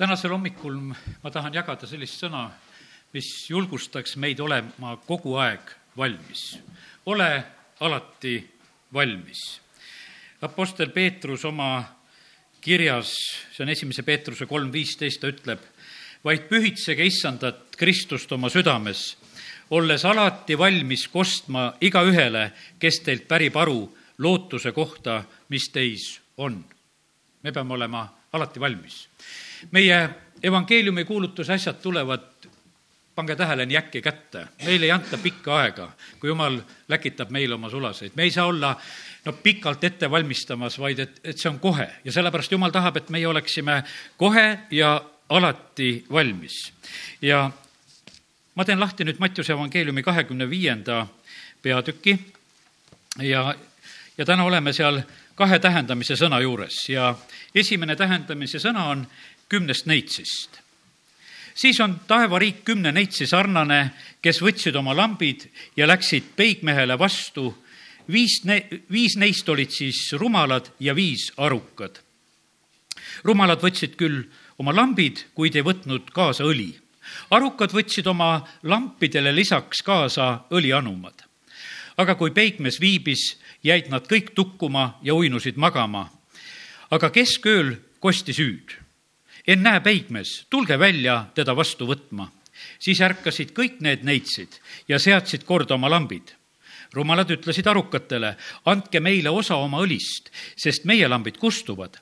tänasel hommikul ma tahan jagada sellist sõna, mis julgustaks meid olema kogu aeg valmis. ole alati valmis. Apostel Peetrus oma kirjas, see on esimese Peetruse kolm viisteist, ta ütleb, vaid pühitsege issandat Kristust oma südames, olles alati valmis kostma igaühele, kes teilt pärib aru lootuse kohta, mis teis on. me peame olema alati valmis. Meie evangeeliumi kuulutuse asjad tulevad pange tähele, nii äkki kätte. meile ei anta pikka aega, kui jumal läkitab meile oma sulaseid. me ei saa olla no pikalt ette valmistamas, vaid et, et see on kohe ja sellepärast jumal tahab, et meie oleksime kohe ja alati valmis. ja ma teen lahti nüüd Mattiuse evangeeliumi kahekümne viienda peatüki ja, ja täna oleme seal kahe tähendamise sõna juures ja esimene tähendamise sõna on kümnest neitsist. siis on taevariik kümne neitsi sarnane, kes võtsid oma lambid ja läksid peigmehele vastu. viis ne-, viis neist olid siis rumalad ja viis arukad. rumalad võtsid küll oma lambid, kuid ei võtnud kaasa õli. arukad võtsid oma lampidele lisaks kaasa õlianumad. aga kui peigmees viibis, jäid nad kõik tukkuma ja uinusid magama. aga keskööl kosti süüd. ennäe, peigmees, tulge välja teda vastu võtma. siis ärkasid kõik need neitsid ja seadsid korda oma lambid rumalad ütlesid arukatele, andke meile osa oma õlist, sest meie lambid kustuvad.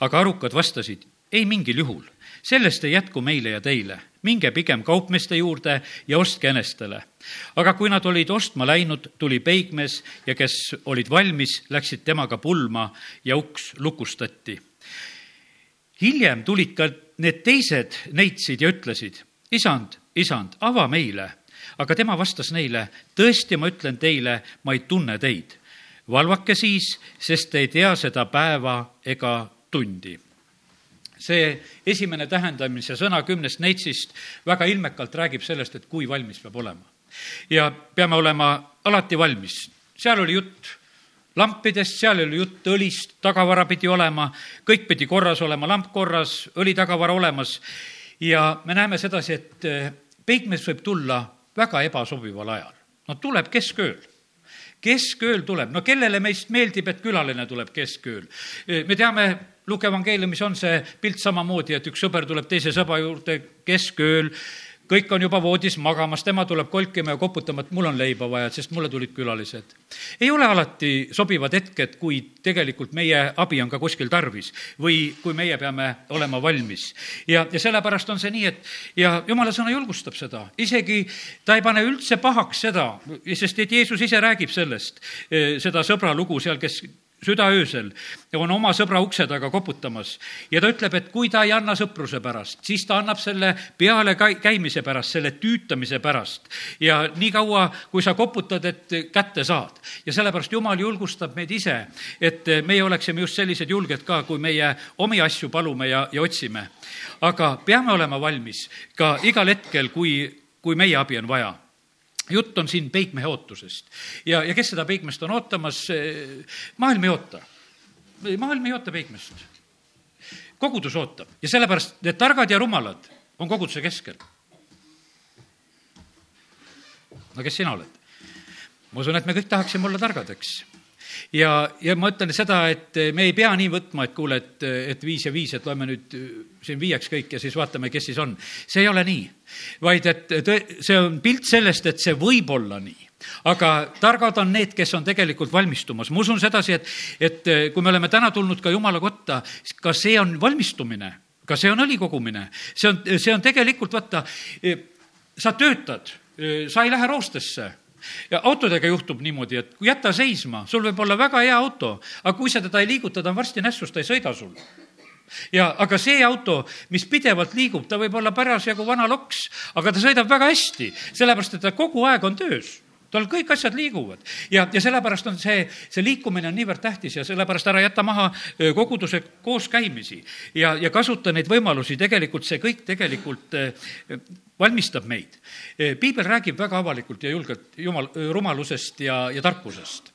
aga arukad vastasid, ei mingil juhul, sellest ei jätku meile ja teile. minge pigem kaupmeeste juurde ja ostke enestele. aga kui nad olid ostma läinud, tuli peigmees ja kes olid valmis, läksid temaga pulma ja uks lukustati. Hiljem tulid ka need teised neitsid ja ütlesid, isand, isand, ava meile. aga tema vastas neile, tõesti, ma ütlen teile, ma ei tunne teid valvake siis, sest te ei tea seda päeva ega tundi see esimene tähendamise sõna kümnest neitsist väga ilmekalt räägib sellest, et kui valmis peab olema. ja peame olema alati valmis. seal oli jutt lampidest, seal oli jutt õlist, tagavara pidi olema, kõik pidi korras olema, lamp korras, õlitagavara olemas. ja me näeme sedasi, et eh, peigmees võib tulla väga ebasobival ajal. no tuleb keskööl keskööl tuleb, no kellele meist meeldib, et külaline tuleb keskööl? Eh, me teame Luke evangeeliumis on see pilt samamoodi, et üks sõber tuleb teise sõbra juurde keskööl, kõik on juba voodis magamas, tema tuleb kolkima ja koputama, et mul on leiba vaja, sest mulle tulid külalised. ei ole alati sobivad hetked, kui tegelikult meie abi on ka kuskil tarvis või kui meie peame olema valmis. ja, ja sellepärast on see nii, et ja jumala sõna julgustab seda, isegi ta ei pane üldse pahaks seda, sest et Jeesus ise räägib sellest, eh, seda sõbra lugu seal, kes südaöösel on oma sõbra ukse taga koputamas ja ta ütleb, et kui ta ei anna sõpruse pärast, siis ta annab selle peale käimise pärast, selle tüütamise pärast. ja niikaua, kui sa koputad, et kätte saad. ja sellepärast Jumal julgustab meid ise, et meie oleksime just sellised julged ka, kui meie omi asju palume ja, ja otsime. aga peame olema valmis ka igal hetkel, kui, kui meie abi on vaja jutt on siin peigmehe ootusest. ja, ja kes seda peigmeest on ootamas, maailm ei oota. maailm ei oota peigmeest. kogudus ootab ja sellepärast need targad ja rumalad on koguduse keskel. no kes sina oled? ma usun, et me kõik tahaksime olla targad, eks ja, ja ma ütlen seda, et me ei pea nii võtma, et kuule, et, et viis ja viis, et loeme nüüd siin viieks kõik ja siis vaatame, kes siis on. see ei ole nii, vaid et tõe, see on pilt sellest, et see võib olla nii aga targad on need, kes on tegelikult valmistumas. ma usun sedasi, et, et kui me oleme täna tulnud ka Jumala kotta, ka see on valmistumine, ka see on õli kogumine. see on, see on tegelikult, vaata, sa töötad, sa ei lähe roostesse ja autodega juhtub niimoodi, et kui jäta seisma, sul võib olla väga hea auto, aga kui sa teda ei liiguta, ta on varsti nässus, ta ei sõida sul. Ja aga see auto, mis pidevalt liigub, ta võib olla parasjagu vana loks, aga ta sõidab väga hästi, sellepärast et ta kogu aeg on töös. Tal kõik asjad liiguvad. Ja, ja sellepärast on see, see liikumine on niivõrd tähtis ja sellepärast ära jäta maha koguduse kooskäimisi. Ja, ja kasuta neid võimalusi, tegelikult see kõik tegelikult valmistab meid. piibel räägib väga avalikult ja julgelt jumal, rumalusest ja, ja tarkusest.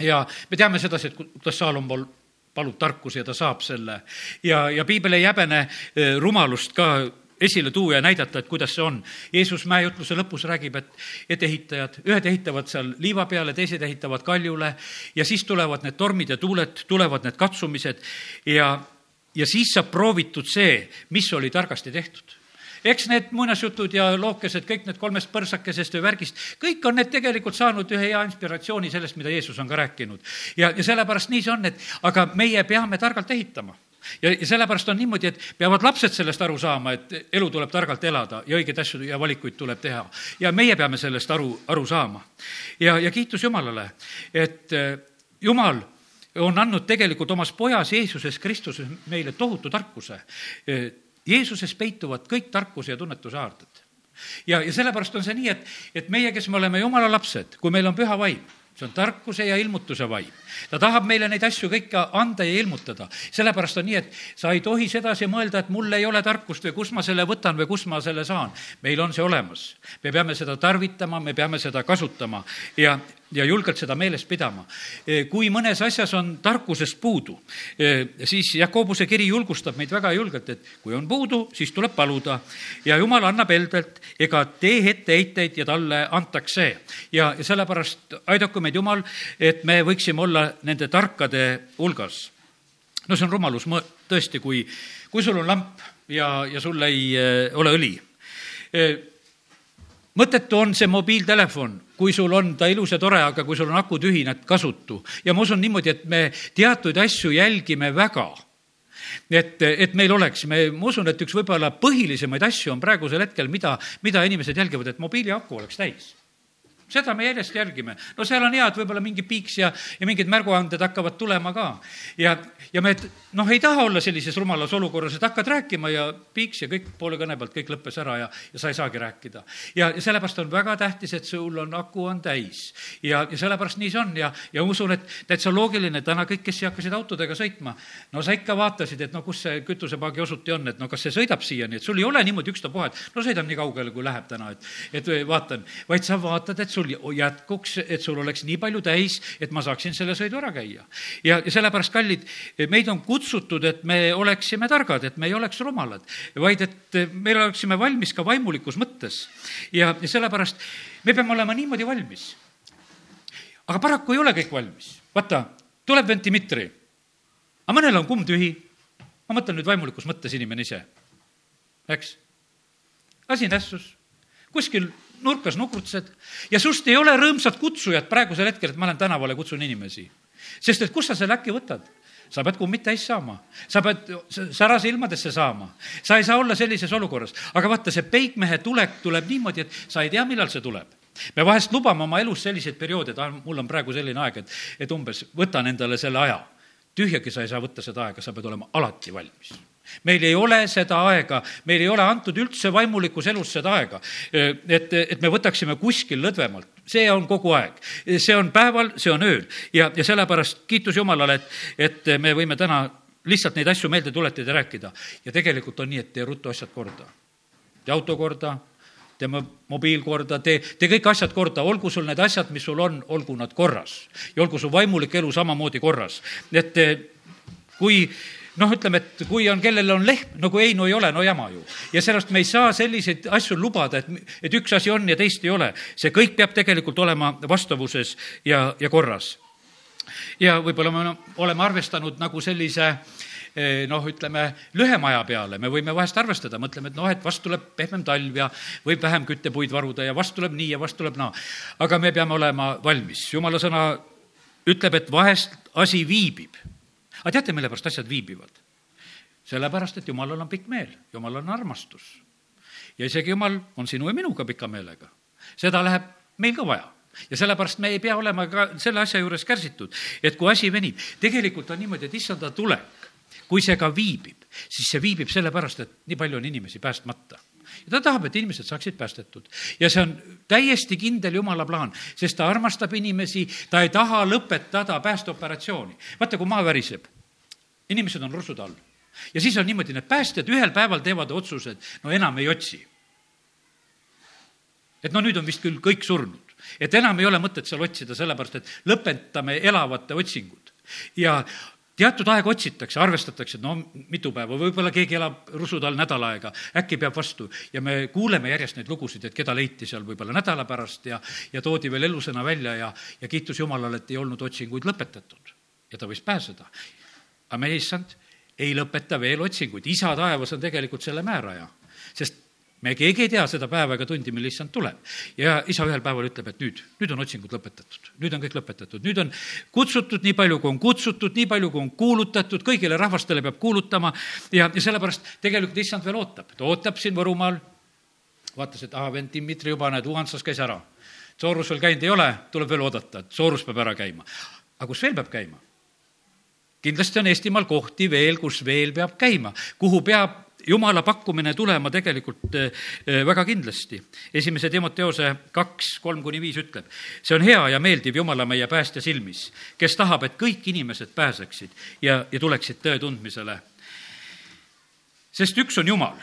ja me teame sedasi, et kuidas Saalomon palub tarkuse ja ta saab selle. ja, ja piibel ei häbene eh, rumalust ka esile tuua ja näidata, et kuidas see on. Jeesus mäejutluse lõpus räägib, et, et ehitajad, ühed ehitavad seal liiva peale, teised ehitavad kaljule ja siis tulevad need tormid ja tuuled, tulevad need katsumised ja, ja siis saab proovitud see, mis oli targasti tehtud eks need muinasjutud ja lookesed, kõik need kolmest põrsakesest või värgist, kõik on need tegelikult saanud ühe hea inspiratsiooni sellest, mida Jeesus on ka rääkinud. ja, ja sellepärast nii see on, et aga meie peame targalt ehitama ja, ja sellepärast on niimoodi, et peavad lapsed sellest aru saama, et elu tuleb targalt elada ja õigeid asju ja valikuid tuleb teha. ja meie peame sellest aru, aru saama. ja, ja kiitus Jumalale, et eh, Jumal on andnud tegelikult omas pojas Jeesuses Kristuses meile tohutu tarkuse eh, Jeesuses peituvad kõik tarkuse ja tunnetuse haarded. ja, ja sellepärast on see nii, et, et meie, kes me oleme jumala lapsed, kui meil on püha vaim, see on tarkuse ja ilmutuse vaim. Ta tahab meile neid asju kõike anda ja ilmutada. sellepärast on nii, et sa ei tohi sedasi mõelda, et mul ei ole tarkust või kust ma selle võtan või kust ma selle saan. meil on see olemas. me peame seda tarvitama, me peame seda kasutama ja, ja julgelt seda meeles pidama. Eh, kui mõnes asjas on tarkusest puudu, eh, siis Jakobuse kiri julgustab meid väga julgelt, et kui on puudu, siis tuleb paluda ja jumal annab heldelt, ega tee etteheiteid ja talle antakse. ja, ja sellepärast aidaku meid Jumal, et me võiksime olla nende tarkade hulgas. no see on rumalus, tõesti, kui, kui sul on lamp ja, ja sul ei äh, ole õli mõttetu on see mobiiltelefon, kui sul on ta ilus ja tore, aga kui sul on aku tühine, et kasutu. ja ma usun niimoodi, et me teatud asju jälgime väga. Et, et meil oleks, me, ma usun, et üks võib-olla põhilisemaid asju on praegusel hetkel, mida, mida inimesed jälgivad, et mobiili aku oleks täis seda me järjest järgime. no seal on hea, et võib-olla mingi piiks ja, ja mingid märguanded hakkavad tulema ka. ja, ja me noh, ei taha olla sellises rumalas olukorras, et hakkad rääkima ja piiks ja kõik poole kõne pealt, kõik lõppes ära ja, ja sa ei saagi rääkida. ja, ja sellepärast on väga tähtis, et sul on aku on täis. ja, ja sellepärast nii see on ja, ja usun, et täitsa loogiline, täna kõik, kes siia hakkasid autodega sõitma, no sa ikka vaatasid, et no kus see kütusepaagi osuti on, et no kas see sõidab siiani, et sul ei ole niimoodi ükstapuha, et no sõidan nii kaugele, kui läheb täna, et, et vaatan, vaid sa vaatad, et sul sul jätkuks, et sul oleks nii palju täis, et ma saaksin selle sõidu ära käia. ja, ja sellepärast, kallid, meid on kutsutud, et me oleksime targad, et me ei oleks rumalad, vaid et me oleksime valmis ka vaimulikus mõttes. ja, ja sellepärast me peame olema niimoodi valmis. aga paraku ei ole kõik valmis. vaata, tuleb vend Dmitri, aga mõnel on kumm tühi. ma mõtlen nüüd vaimulikus mõttes inimene ise, eks? asi nässus, kuskil nurkas nukrutasid ja sust ei ole rõõmsat kutsujat praegusel hetkel, et ma lähen tänavale, kutsun inimesi. sest et kust sa selle äkki võtad? sa pead kummid täis saama, sa pead särase ilmadesse saama, sa ei saa olla sellises olukorras. aga vaata, see peigmehe tulek tuleb niimoodi, et sa ei tea, millal see tuleb me vahest lubame oma elus selliseid perioode, et ah, mul on praegu selline aeg, et, et umbes võtan endale selle aja. tühjagi sa ei saa võtta seda aega, sa pead olema alati valmis meil ei ole seda aega, meil ei ole antud üldse vaimulikus elus seda aega, et, et me võtaksime kuskil lõdvemalt. see on kogu aeg, see on päeval, see on ööl ja, ja sellepärast kiitus Jumalale, et, et me võime täna lihtsalt neid asju meelde tuletada ja rääkida. ja tegelikult on nii, et tee ruttu asjad korda. tee auto korda, tee mobiil korda, tee, tee kõik asjad korda, olgu sul need asjad, mis sul on, olgu nad korras. ja olgu su vaimulik elu samamoodi korras. et kui noh, ütleme, et kui on, kellel on lehm, no kui ei, no ei ole, no jama ju. ja sellepärast me ei saa selliseid asju lubada, et, et üks asi on ja teist ei ole. see kõik peab tegelikult olema vastavuses ja, ja korras. ja võib-olla me oleme arvestanud nagu sellise eh, noh, ütleme, lühema aja peale, me võime vahest arvestada, mõtleme, et noh, et vast tuleb pehmem talv ja võib vähem küttepuid varuda ja vast tuleb nii ja vast tuleb naa. aga me peame olema valmis, jumala sõna ütleb, et vahest asi viibib aga teate, mille pärast asjad viibivad? sellepärast, et jumalal on pikk meel, jumalal on armastus. ja isegi jumal on sinu ja minuga pika meelega. seda läheb meil ka vaja ja sellepärast me ei pea olema ka selle asja juures kärsitud, et kui asi venib, tegelikult on niimoodi, et issanda tulek, kui see ka viibib, siis see viibib sellepärast, et nii palju on inimesi päästmata ja ta tahab, et inimesed saaksid päästetud. ja see on täiesti kindel jumala plaan, sest ta armastab inimesi, ta ei taha lõpetada päästeoperatsiooni. vaata, kui maa väriseb, inimesed on russude all. ja siis on niimoodi, need päästjad ühel päeval teevad otsused, no enam ei otsi. et no nüüd on vist küll kõik surnud, et enam ei ole mõtet seal otsida, sellepärast et lõpetame elavate otsingud. ja teatud aega otsitakse, arvestatakse, et no mitu päeva, võib-olla keegi elab rusude all nädal aega, äkki peab vastu ja me kuuleme järjest neid lugusid, et keda leiti seal võib-olla nädala pärast ja, ja toodi veel elusõna välja ja, ja kiitus Jumalale, et ei olnud otsinguid lõpetatud ja ta võis pääseda. Aga meie issand ei lõpeta veel otsinguid, isa taevas on tegelikult selle määraja, sest me keegi ei tea seda päeva ega tundi, mil issand tuleb. ja isa ühel päeval ütleb, et nüüd, nüüd on otsingud lõpetatud, nüüd on kõik lõpetatud, nüüd on kutsutud nii palju, kui on kutsutud, nii palju, kui on kuulutatud, kõigile rahvastele peab kuulutama. Ja, ja sellepärast tegelikult issand veel ootab, ta ootab siin Võrumaal, vaatas, et ahah, vend Dmitri juba, näed, Uhansas käis ära. Soorus veel käinud ei ole, tuleb veel oodata, et Soorus peab ära käima. aga kus veel peab käima? Kindlasti on Eestimaal kohti veel, kus veel peab käima, kuhu peab jumala pakkumine tulema tegelikult eh, eh, väga kindlasti. esimese Timoteose kaks, kolm kuni viis ütleb, see on hea ja meeldiv Jumala meie päästja silmis, kes tahab, et kõik inimesed pääseksid ja, ja tuleksid tõe tundmisele. sest üks on Jumal.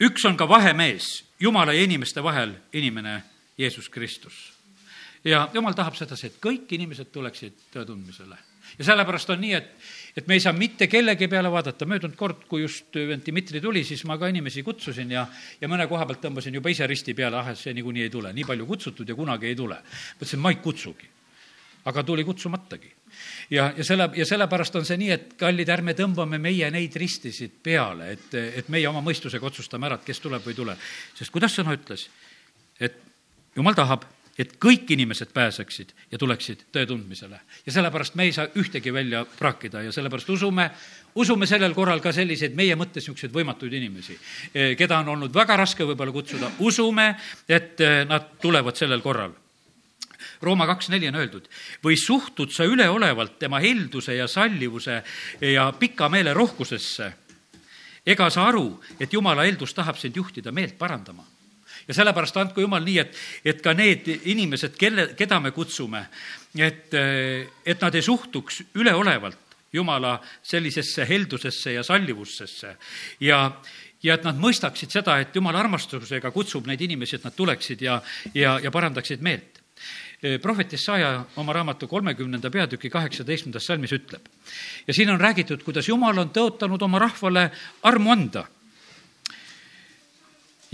üks on ka vahemees Jumala ja inimeste vahel, inimene Jeesus Kristus. ja Jumal tahab sedasi, et kõik inimesed tuleksid tõe tundmisele ja sellepärast on nii, et, et me ei saa mitte kellegi peale vaadata, möödunud kord, kui just vend Dmitri tuli, siis ma ka inimesi kutsusin ja, ja mõne koha pealt tõmbasin juba ise risti peale, ah, et see niikuinii ei tule, nii palju kutsutud ja kunagi ei tule. mõtlesin, ma ei kutsugi. aga tuli kutsumatagi. ja, ja selle, ja sellepärast on see nii, et kallid, ärme tõmbame meie neid ristisid peale, et, et meie oma mõistusega otsustame ära, et kes tuleb või ei tule. sest kuidas sõna ütles, et jumal tahab et kõik inimesed pääseksid ja tuleksid tõe tundmisele. ja sellepärast me ei saa ühtegi välja praakida ja sellepärast usume, usume sellel korral ka selliseid meie mõttes niisuguseid võimatuid inimesi, eh, keda on olnud väga raske võib-olla kutsuda, usume, et eh, nad tulevad sellel korral. Rooma kaks neli on öeldud, või suhtud sa üleolevalt tema helduse ja sallivuse ja pika meele rohkusesse, ega sa aru, et jumala heldus tahab sind juhtida meelt parandama ja sellepärast andku Jumal nii, et, et ka need inimesed, kelle, keda me kutsume, et, et nad ei suhtuks üleolevalt Jumala sellisesse heldusesse ja sallivussesse ja, ja et nad mõistaksid seda, et Jumala armastusega kutsub neid inimesi, et nad tuleksid ja, ja, ja parandaksid meelt. Prohvet Jesaja oma raamatu kolmekümnenda peatüki kaheksateistkümnendas salmis ütleb. ja siin on räägitud, kuidas Jumal on tõotanud oma rahvale armu anda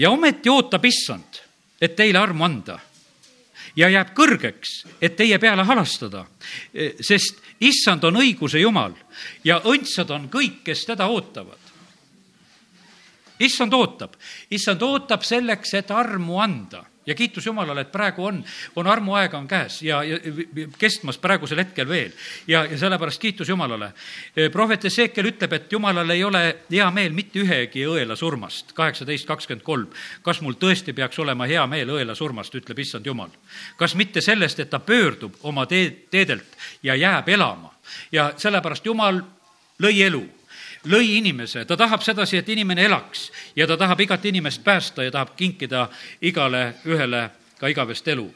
ja ometi ootab issand, et teile armu anda ja jääb kõrgeks, et teie peale halastada. sest issand on õiguse Jumal ja õndsad on kõik, kes teda ootavad. issand ootab, issand ootab selleks, et armu anda ja kiitus Jumalale, et praegu on, on armuaeg on käes ja, ja kestmas praegusel hetkel veel. ja, ja sellepärast kiitus Jumalale. prohvet Ezekiel ütleb, et Jumalal ei ole hea meel mitte ühegi õela surmast, kaheksateist kakskümmend kolm. kas mul tõesti peaks olema hea meel õela surmast, ütleb issand Jumal. kas mitte sellest, et ta pöördub oma teed, teedelt ja jääb elama ja sellepärast Jumal lõi elu lõi inimese, ta tahab sedasi, et inimene elaks ja ta tahab igat inimest päästa ja tahab kinkida igale ühele ka igavest elu.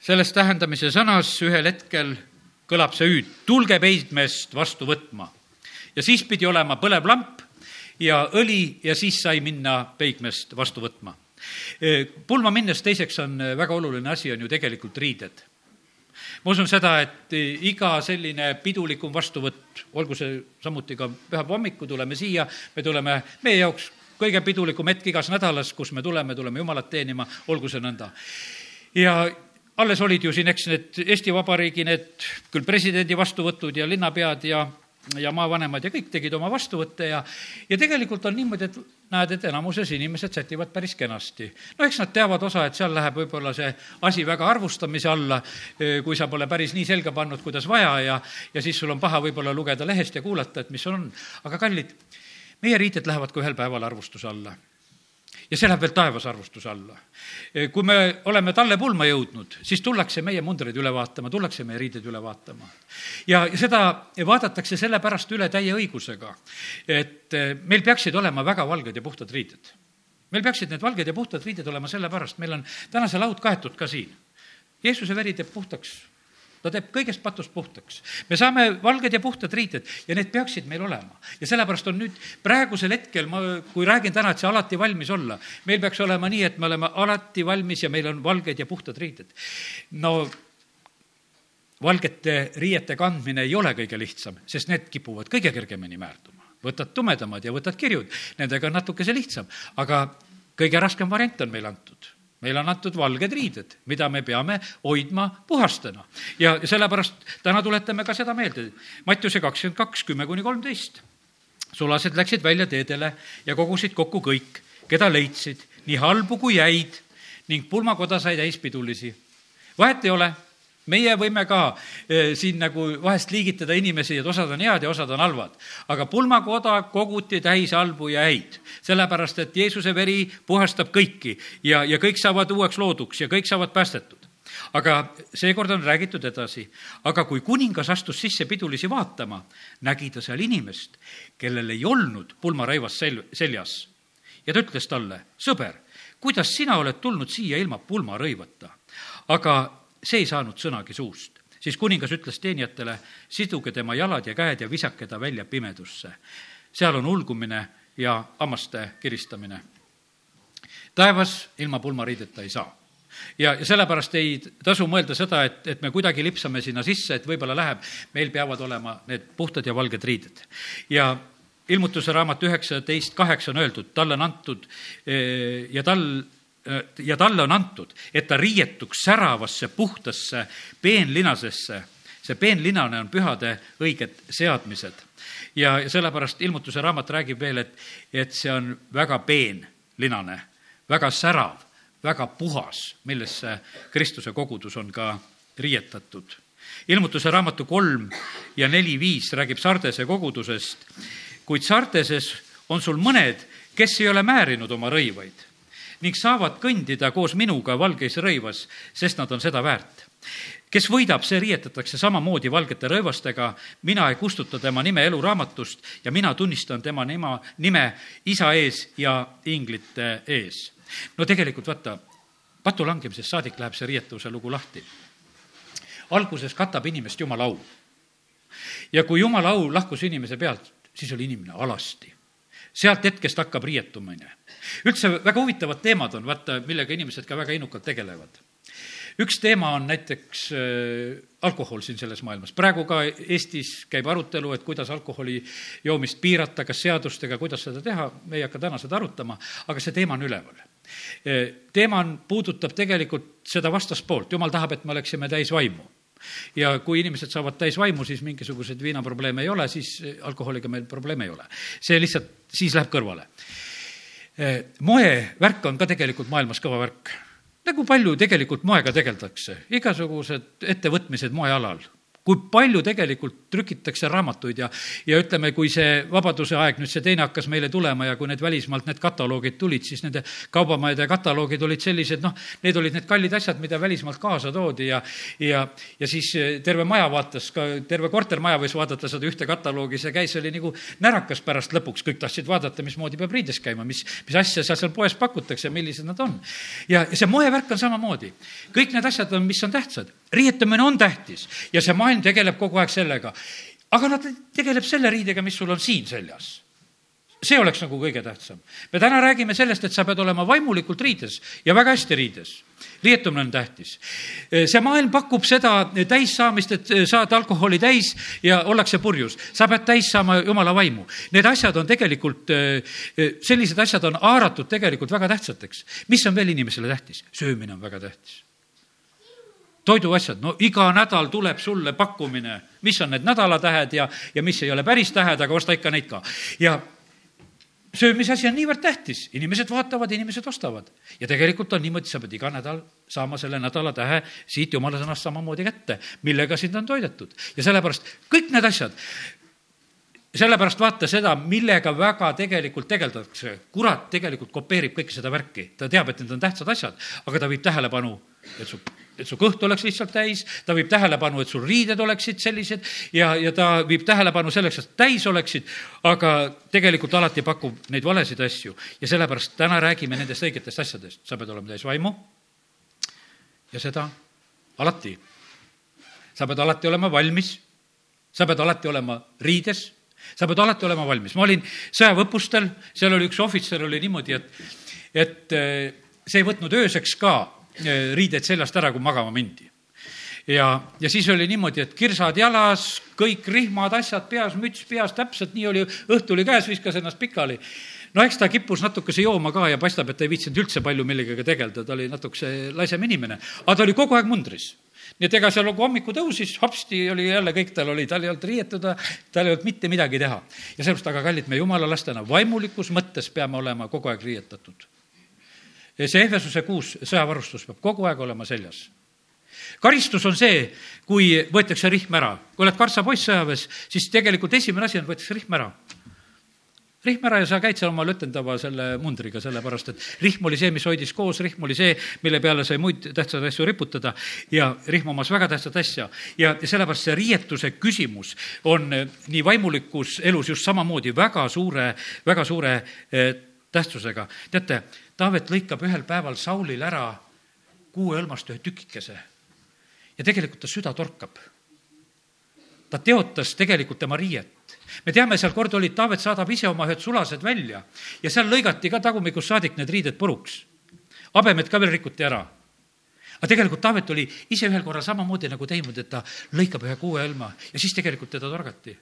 selles tähendamise sõnas ühel hetkel kõlab see hüüd, tulge peidmeest vastu võtma. ja siis pidi olema põlev lamp ja õli ja siis sai minna peigmeest vastu võtma. pulma minnes teiseks on väga oluline asi, on ju tegelikult riided ma usun seda, et iga selline pidulikum vastuvõtt, olgu see samuti ka pühapäeva hommikul, tuleme siia, me tuleme meie jaoks kõige pidulikum hetk igas nädalas, kus me tuleme, tuleme Jumalat teenima, olgu see nõnda. ja alles olid ju siin, eks need Eesti Vabariigi need küll presidendi vastuvõtud ja linnapead ja ja maavanemad ja kõik tegid oma vastuvõtte ja, ja tegelikult on niimoodi, et näed, et enamuses inimesed sätivad päris kenasti. no eks nad teavad osa, et seal läheb võib-olla see asi väga arvustamise alla, kui sa pole päris nii selga pannud, kuidas vaja ja, ja siis sul on paha võib-olla lugeda lehest ja kuulata, et mis on. aga kallid, meie riided lähevad ka ühel päeval arvustuse alla ja see läheb veel taevas arvustuse alla. kui me oleme talle pulma jõudnud, siis tullakse meie mundreid üle vaatama, tullakse meie riideid üle vaatama. ja seda vaadatakse sellepärast üle täie õigusega, et meil peaksid olema väga valged ja puhtad riided. meil peaksid need valged ja puhtad riided olema sellepärast, meil on täna see laud kaetud ka siin. Jeesuse veri teeb puhtaks ta teeb kõigest patust puhtaks. me saame valged ja puhtad riided ja need peaksid meil olema. ja sellepärast on nüüd praegusel hetkel, ma, kui räägin täna, et see alati valmis olla, meil peaks olema nii, et me oleme alati valmis ja meil on valged ja puhtad riided. no valgete riiete kandmine ei ole kõige lihtsam, sest need kipuvad kõige kergemini määrduma. võtad tumedamad ja võtad kirjud, nendega on natukese lihtsam, aga kõige raskem variant on meile antud meile on antud valged riided, mida me peame hoidma puhastena. ja sellepärast täna tuletame ka seda meelde. Mattiuse kakskümmend kaks, kümme kuni kolmteist. sulased läksid välja teedele ja kogusid kokku kõik, keda leidsid, nii halbu kui häid ning pulmakoda sai täis pidulisi. vahet ei ole meie võime ka eh, siin nagu vahest liigitada inimesi, et osad on head ja osad on halvad. aga pulmakoda koguti täis halbu ja häid, sellepärast et Jeesuse veri puhastab kõiki ja, ja kõik saavad uueks looduks ja kõik saavad päästetud aga seekord on räägitud edasi. aga kui kuningas astus sisse pidulisi vaatama, nägi ta seal inimest, kellel ei olnud pulmarõivas sel-, seljas. ja ta ütles talle, sõber, kuidas sina oled tulnud siia ilma pulmarõivata? aga see ei saanud sõnagi suust. siis kuningas ütles teenijatele, siduge tema jalad ja käed ja visake ta välja pimedusse. seal on ulgumine ja hammaste kiristamine. taevas ilma pulmariideta ei saa ja, ja sellepärast ei tasu mõelda seda, et, et me kuidagi lipsame sinna sisse, et võib-olla läheb, meil peavad olema need puhtad ja valged riided. ja ilmutuse raamat üheksateist kaheksa on öeldud, talle on antud eh, ja tal ja talle on antud, et ta riietuks säravasse, puhtasse peenlinasesse. see peenlinane on pühade õiged seadmised. ja sellepärast ilmutuse raamat räägib veel, et, et see on väga peenlinane, väga särav, väga puhas, millesse Kristuse kogudus on ka riietatud. ilmutuse raamatu kolm ja neli viis räägib Sardese kogudusest, kuid Sardeses on sul mõned, kes ei ole määrinud oma rõivaid ning saavad kõndida koos minuga valgeis rõivas, sest nad on seda väärt. kes võidab, see riietatakse samamoodi valgete rõivastega, mina ei kustuta tema nime eluraamatust ja mina tunnistan tema nima, nime isa ees ja inglite ees. no tegelikult vaata, patu langemisest saadik läheb see riietuse lugu lahti. alguses katab inimest jumala au. ja kui jumala au lahkus inimese pealt, siis oli inimene alasti sealt hetkest hakkab riietumine. üldse väga huvitavad teemad on, vaata, millega inimesed ka väga innukalt tegelevad üks teema on näiteks äh, alkohol siin selles maailmas. praegu ka Eestis käib arutelu, et kuidas alkoholi joomist piirata, kas seadustega, kuidas seda teha, me ei hakka täna seda arutama, aga see teema on üleval. Äh, teema on, puudutab tegelikult seda vastaspoolt, jumal tahab, et me oleksime täis vaimu ja kui inimesed saavad täis vaimu, siis mingisuguseid viinaprobleeme ei ole, siis alkoholiga meil probleeme ei ole. see lihtsalt, siis läheb kõrvale. Eh, moevärk on ka tegelikult maailmas kõva värk. nagu palju tegelikult moega tegeldakse, igasugused ettevõtmised moealal kui palju tegelikult trükitakse raamatuid ja, ja ütleme, kui see vabaduse aeg, nüüd see teine hakkas meile tulema ja kui need välismaalt need kataloogid tulid, siis nende kaubamajade kataloogid olid sellised, noh, need olid need kallid asjad, mida välismaalt kaasa toodi ja, ja, ja siis eh, terve maja vaatas, ka terve kortermaja võis vaadata seda ühte kataloogi, see käis, oli nagu närakas pärast lõpuks, kõik tahtsid vaadata, mismoodi peab riides käima, mis, mis asja seal seal poes pakutakse, millised nad on. ja, ja see moevärk on samamoodi. kõik need asjad on, mis on tähtsad riietamine on tähtis ja see maailm tegeleb kogu aeg sellega. Aga nad tegeleb selle riidega, mis sul on siin seljas see oleks nagu kõige tähtsam. me täna räägime sellest, et sa pead olema vaimulikult riides ja väga hästi riides. riietumine on tähtis. see maailm pakub seda täissaamist, et saad alkoholi täis ja ollakse purjus. sa pead täis saama jumala vaimu. Need asjad on tegelikult, sellised asjad on haaratud tegelikult väga tähtsateks. mis on veel inimesele tähtis? söömine on väga tähtis toiduasjad, no iga nädal tuleb sulle pakkumine, mis on need nädalatähed ja, ja mis ei ole päris tähed, aga osta ikka neid ka. ja söömise asi on niivõrd tähtis, inimesed vaatavad, inimesed ostavad. ja tegelikult on niimoodi, sa pead iga nädal saama selle nädalatähe siit jumala sõnast samamoodi kätte, millega sind on toidetud. ja sellepärast kõik need asjad, sellepärast vaata seda, millega väga tegelikult tegeldakse. kurat tegelikult kopeerib kõike seda värki, ta teab, et need on tähtsad asjad, aga ta viib tähelepanu, et su et su kõht oleks lihtsalt täis, ta viib tähelepanu, et sul riided oleksid sellised ja, ja ta viib tähelepanu selleks, et täis oleksid, aga tegelikult alati pakub neid valesid asju. ja sellepärast täna räägime nendest õigetest asjadest. sa pead olema täis vaimu ja seda alati. sa pead alati olema valmis, sa pead alati olema riides, sa pead alati olema valmis. ma olin sõjaväeõppustel, seal oli üks ohvitser, oli niimoodi, et, et eh, see ei võtnud ööseks ka Eh, riided seljast ära, kui magama mindi. ja, ja siis oli niimoodi, et kirsad jalas, kõik rihmad, asjad peas, müts peas, täpselt nii oli, õhtu oli käes, viskas ennast pikali no eks ta kippus natukese jooma ka ja paistab, et ta ei viitsinud üldse palju millegagi tegeleda, ta oli natukese laisem inimene, aga ta oli kogu aeg mundris nii et ega seal nagu hommiku tõusis, hopsti oli jälle kõik tal oli, tal ei olnud riietuda, tal ei olnud mitte midagi teha. ja sellepärast, aga kallid, me jumala lastena vaimulikus mõttes peame olema kogu aeg riietatud. see Ehvesuse kuus sõjavarustus peab kogu aeg olema seljas karistus on see, kui võetakse rihm ära. kui oled kartsapoiss sõjaväes, siis tegelikult esimene asi on, võetakse rihm ära rihm ära ja sa käid seal oma lötendava selle mundriga, sellepärast et rihm oli see, mis hoidis koos, rihm oli see, mille peale sai muid tähtsaid asju riputada ja rihm omas väga tähtsat asja. ja, sellepärast see riietuse küsimus on eh, nii vaimulikus elus just samamoodi väga suure, väga suure eh, tähtsusega. teate, Taavet lõikab ühel päeval Saulil ära kuueõlmast ühe tükikese ja tegelikult ta süda torkab. ta teotas tegelikult tema riiet me teame, seal kord oli, Taavet saadab ise oma ühed sulased välja ja seal lõigati ka tagumikust saadik need riided puruks. habemed ka veel rikuti ära. aga tegelikult Taavet oli ise ühel korral samamoodi nagu teinud, et ta lõikab ühe kuueõlma ja siis tegelikult teda torgati.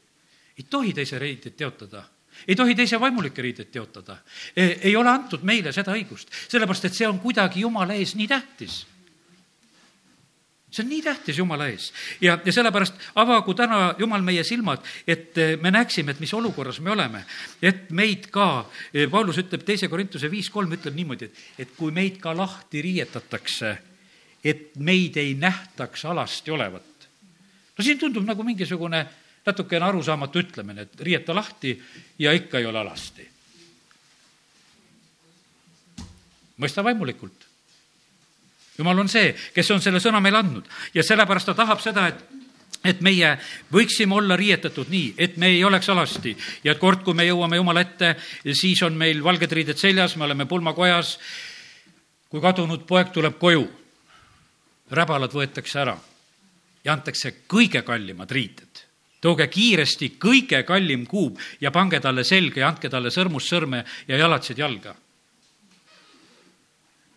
ei tohi teise riideid teotada ei tohi teise vaimulikke riideid teotada. E, ei ole antud meile seda õigust, sellepärast et see on kuidagi Jumala ees nii tähtis see on nii tähtis Jumala ees ja, ja sellepärast avagu täna Jumal meie silmad, et eh, me näeksime, et mis olukorras me oleme. et meid ka, eh, Paulus ütleb teise Korintuse viis kolm ütleb niimoodi, et, et kui meid ka lahti riietatakse, et meid ei nähtaks alasti olevat. no siin tundub nagu mingisugune natukene arusaamatu ütlemine, et riieta lahti ja ikka ei ole alasti. mõista vaimulikult jumal on see, kes on selle sõna meile andnud ja sellepärast ta tahab seda, et et meie võiksime olla riietatud nii, et me ei oleks alasti ja et kord, kui me jõuame Jumala ette, siis on meil valged riided seljas, me oleme pulmakojas. kui kadunud poeg tuleb koju, räbalad võetakse ära ja antakse kõige kallimad riided. tooge kiiresti kõige kallim kuub ja pange talle selga ja andke talle sõrmust sõrme ja jalatsid jalga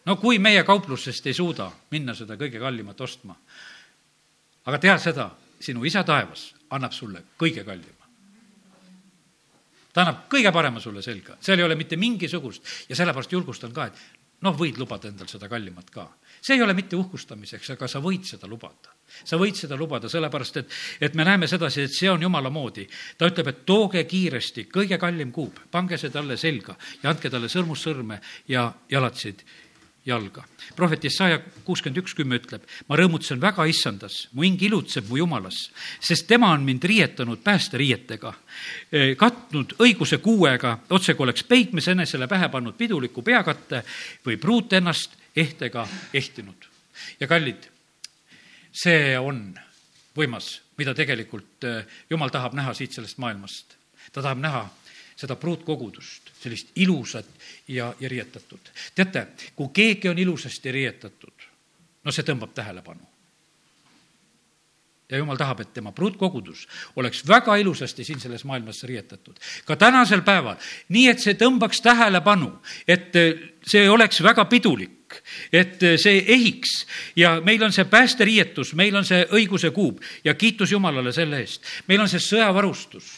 no kui meie kauplusest ei suuda minna seda kõige kallimat ostma, aga tea seda, sinu isa taevas annab sulle kõige kallima. ta annab kõige parema sulle selga, seal ei ole mitte mingisugust ja sellepärast julgustan ka, et noh, võid lubada endal seda kallimat ka. see ei ole mitte uhkustamiseks, aga sa võid seda lubada. sa võid seda lubada, sellepärast et, et me näeme sedasi, et see on jumala moodi. ta ütleb, et tooge kiiresti kõige kallim kuub, pange see talle selga ja andke talle sõrmust sõrme ja jalatsid jalga. prohvet Jesaja kuuskümmend üks kümme ütleb, ma rõõmutsen väga issandas, mu hing ilutseb mu jumalas, sest tema on mind riietanud päästeriietega, e, katnud õiguse kuuega, otsekui oleks peigmes enesele pähe pannud piduliku peakatte või pruut ennast ehtega ehtinud. ja kallid, see on võimas, mida tegelikult e, Jumal tahab näha siit sellest maailmast. ta tahab näha seda pruutkogudust, sellist ilusat ja, ja riietatud. teate, kui keegi on ilusasti riietatud, no see tõmbab tähelepanu. ja jumal tahab, et tema pruutkogudus oleks väga ilusasti siin selles maailmas riietatud. ka tänasel päeval, nii et see tõmbaks tähelepanu, et see oleks väga pidulik et see ehiks ja meil on see päästeriietus, meil on see õiguse kuub ja kiitus Jumalale selle eest. meil on see sõjavarustus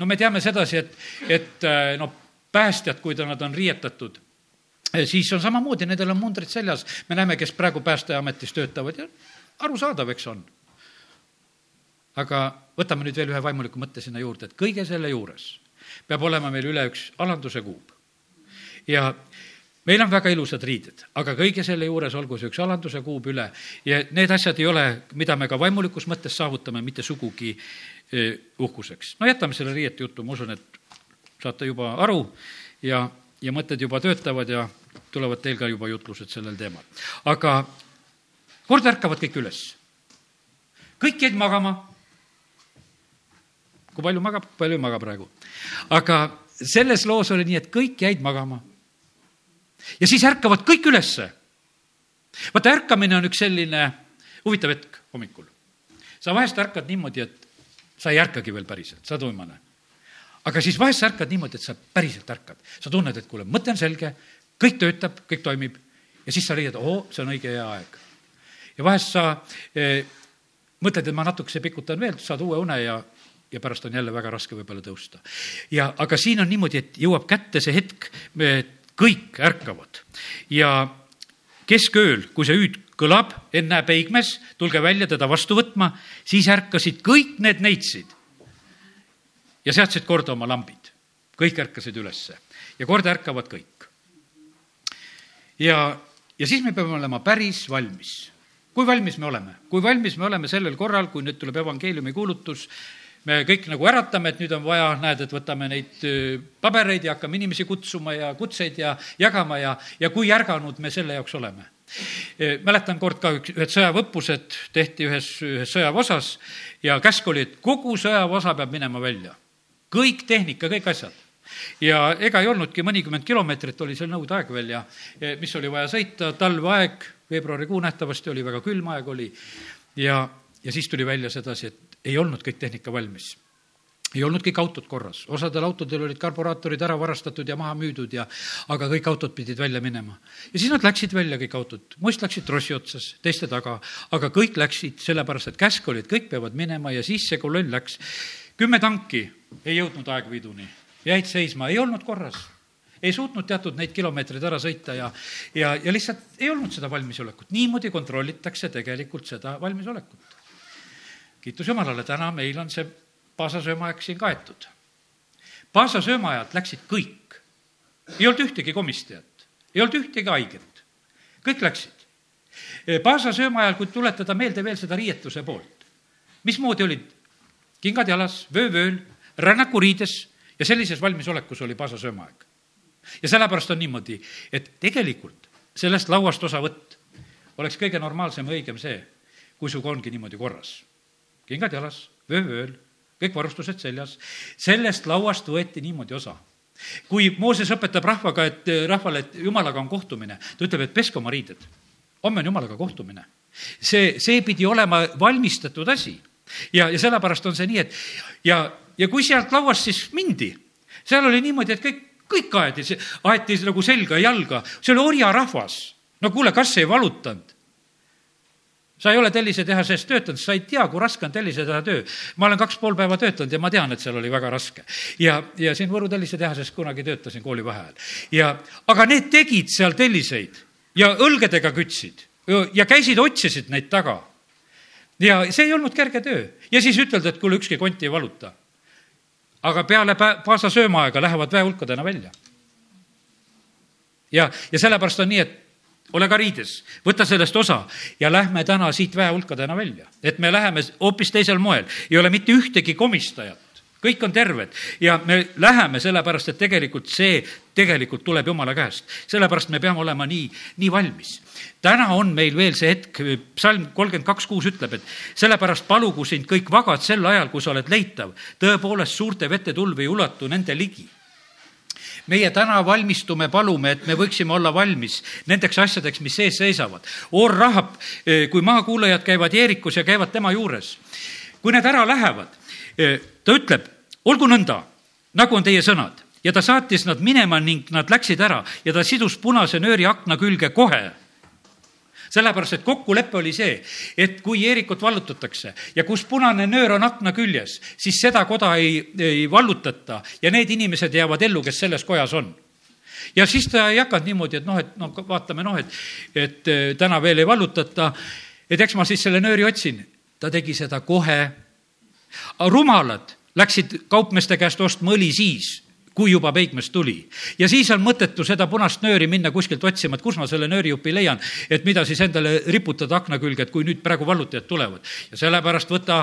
no me teame sedasi, et, et äh, no päästjad, kui ta, nad on riietatud, äh, siis on samamoodi, nendel on mundrid seljas. me näeme, kes praegu Päästeametis töötavad ja arusaadav, eks on. aga võtame nüüd veel ühe vaimuliku mõtte sinna juurde, et kõige selle juures peab olema meil üle üks alanduse kuub. ja meil on väga ilusad riided, aga kõige selle juures olgu see üks alanduse kuub üle ja need asjad ei ole, mida me ka vaimulikus mõttes saavutame, mitte sugugi uhkuseks. no jätame selle riiete jutu, ma usun, et saate juba aru ja, ja mõtted juba töötavad ja tulevad teil ka juba jutlused sellel teemal. aga kord ärkavad kõik üles. kõik jäid magama. kui palju magab, palju ei maga praegu. aga selles loos oli nii, et kõik jäid magama. ja siis ärkavad kõik ülesse. vaata, ärkamine on üks selline huvitav hetk hommikul. sa vahest ärkad niimoodi, et sa ei ärkagi veel päriselt, sa oled uimane. aga siis vahest sa ärkad niimoodi, et sa päriselt ärkad. sa tunned, et kuule, mõte on selge, kõik töötab, kõik toimib ja siis sa leiad, oo, see on õige hea aeg. ja vahest sa eh, mõtled, et ma natukese pikutan veel, saad uue une ja, ja pärast on jälle väga raske võib-olla tõusta. ja, aga siin on niimoodi, et jõuab kätte see hetk, kõik ärkavad ja keskööl, kui see hüüd kõlab, ennäe peigmes, tulge välja teda vastu võtma, siis ärkasid kõik need neitsid ja seadsid korda oma lambid. kõik ärkasid ülesse ja korda ärkavad kõik. ja, ja siis me peame olema päris valmis. kui valmis me oleme, kui valmis me oleme sellel korral, kui nüüd tuleb evangeeliumi kuulutus, me kõik nagu äratame, et nüüd on vaja, näed, et võtame neid pabereid ja hakkame inimesi kutsuma ja kutseid ja jagama ja, ja kui ärganud me selle jaoks oleme. Mäletan kord ka üks, ühed sõjaväeõppused tehti ühes, ühes sõjaväeosas ja käsk oli, et kogu sõjaväeosa peab minema välja. kõik tehnika, kõik asjad. Ja ega ei olnudki mõnikümmend kilomeetrit oli seal nõudeaeg veel ja mis oli vaja sõita, talveaeg, veebruarikuu nähtavasti oli, väga külm aeg oli. Ja, ja siis tuli välja sedasi, et ei olnud kõik tehnika valmis ei olnud kõik autod korras, osadel autodel olid karburaatorid ära varastatud ja maha müüdud ja, aga kõik autod pidid välja minema. ja siis nad läksid välja, kõik autod, mõist läksid trossi otsas, teiste taga, aga kõik läksid sellepärast, et käsk oli, et kõik peavad minema ja siis see kolonn läks. kümme tanki ei jõudnud aegviiduni, jäid seisma, ei olnud korras. Ei suutnud teatud neid kilomeetreid ära sõita ja, ja, ja lihtsalt ei olnud seda valmisolekut. niimoodi kontrollitakse tegelikult seda valmisolekut. Kiitus Jumalale, täna meil on see Paasa söömaaeg siin kaetud. Paasa söömaajalt läksid kõik. ei olnud ühtegi komistajat, ei olnud ühtegi haiget. kõik läksid. Paasa söömaajal, kui tuletada meelde veel seda riietuse poolt, mismoodi olid kingad jalas, vöövööl, rännakuriides ja sellises valmisolekus oli Paasa söömaaeg. ja sellepärast on niimoodi, et tegelikult sellest lauast osavõtt oleks kõige normaalsem ja õigem see, kui sinuga ongi niimoodi korras kingad jalas, vöövööl, kõik varustused seljas. sellest lauast võeti niimoodi osa. kui Mooses õpetab rahvaga, et rahvale, et jumalaga on kohtumine, ta ütleb, et peske oma riided. homme on jumalaga kohtumine. see, see pidi olema valmistatud asi. ja, ja sellepärast on see nii, et ja, ja kui sealt lauast siis mindi, seal oli niimoodi, et kõik, kõik aeti, aeti nagu selga ja jalga, see oli orjarahvas. no kuule, kas ei valutanud? Sa ei ole tellisetehases töötanud, sa ei tea, kui raske on telliseteha töö. ma olen kaks pool päeva töötanud ja ma tean, et seal oli väga raske. ja, ja siin Võru tellisetehases kunagi töötasin koolivaheajal. ja, aga need tegid seal telliseid ja õlgedega kütsid ja käisid, otsisid neid taga. ja see ei olnud kerge töö. ja siis ütelda, et kuule, ükski kont ei valuta. aga peale Paasa söömaaega lähevad väehulkadena välja. ja, ja sellepärast on nii, et ole ka riides, võta sellest osa ja lähme täna siit väehulkadena välja. et me läheme hoopis teisel moel, ei ole mitte ühtegi komistajat, kõik on terved ja me läheme sellepärast, et tegelikult see tegelikult tuleb Jumala käest. sellepärast me peame olema nii, nii valmis. täna on meil veel see hetk, psalm kolmkümmend kaks kuus ütleb, et sellepärast palugu sind kõik vagad sel ajal, kui sa oled leitav, tõepoolest suurte vetetulv ei ulatu nende ligi meie täna valmistume, palume, et me võiksime olla valmis nendeks asjadeks, mis ees seisavad. Oor Rahab, eh, kui maakuulajad käivad Jeerikus ja käivad tema juures, kui need ära lähevad, eh, ta ütleb, olgu nõnda, nagu on teie sõnad ja ta saatis nad minema ning nad läksid ära ja ta sidus punase nööri akna külge kohe sellepärast, et kokkulepe oli see, et kui Eerikut vallutatakse ja kus punane nöör on akna küljes, siis seda koda ei, ei vallutata ja need inimesed jäävad ellu, kes selles kojas on ja siis ta ei hakanud niimoodi, et noh, et noh, vaatame noh, et, et eh, täna veel ei vallutata, et eks ma siis selle nööri otsin. ta tegi seda kohe. rumalad läksid kaupmeeste käest ostma õli siis kui juba peigmees tuli. ja siis on mõttetu seda punast nööri minna kuskilt otsima, et kus ma selle nöörijupi leian, et mida siis endale riputada akna külge, et kui nüüd praegu vallutajad tulevad. ja sellepärast võta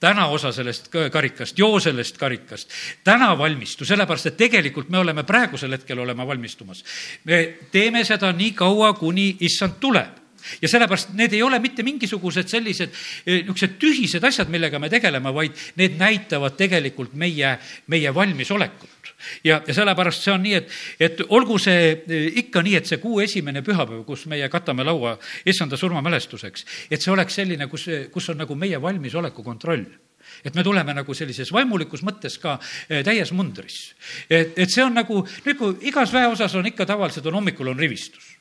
täna osa sellest karikast, joo sellest karikast. täna valmistu, sellepärast et tegelikult me oleme praegusel hetkel olema valmistumas. me teeme seda nii kaua, kuni issand tuleb ja sellepärast need ei ole mitte mingisugused sellised eh, niisugused tühised asjad, millega me tegeleme, vaid need näitavad tegelikult meie, meie valmisolekut ja, ja sellepärast see on nii, et, et olgu see eh, ikka nii, et see kuu esimene pühapäev, kus meie katame laua issanda surmamälestuseks, et see oleks selline, kus, kus on nagu meie valmisoleku kontroll et me tuleme nagu sellises vaimulikus mõttes ka eh, täies mundris. et, et see on nagu, nagu igas väeosas on ikka tavaliselt on hommikul on rivistus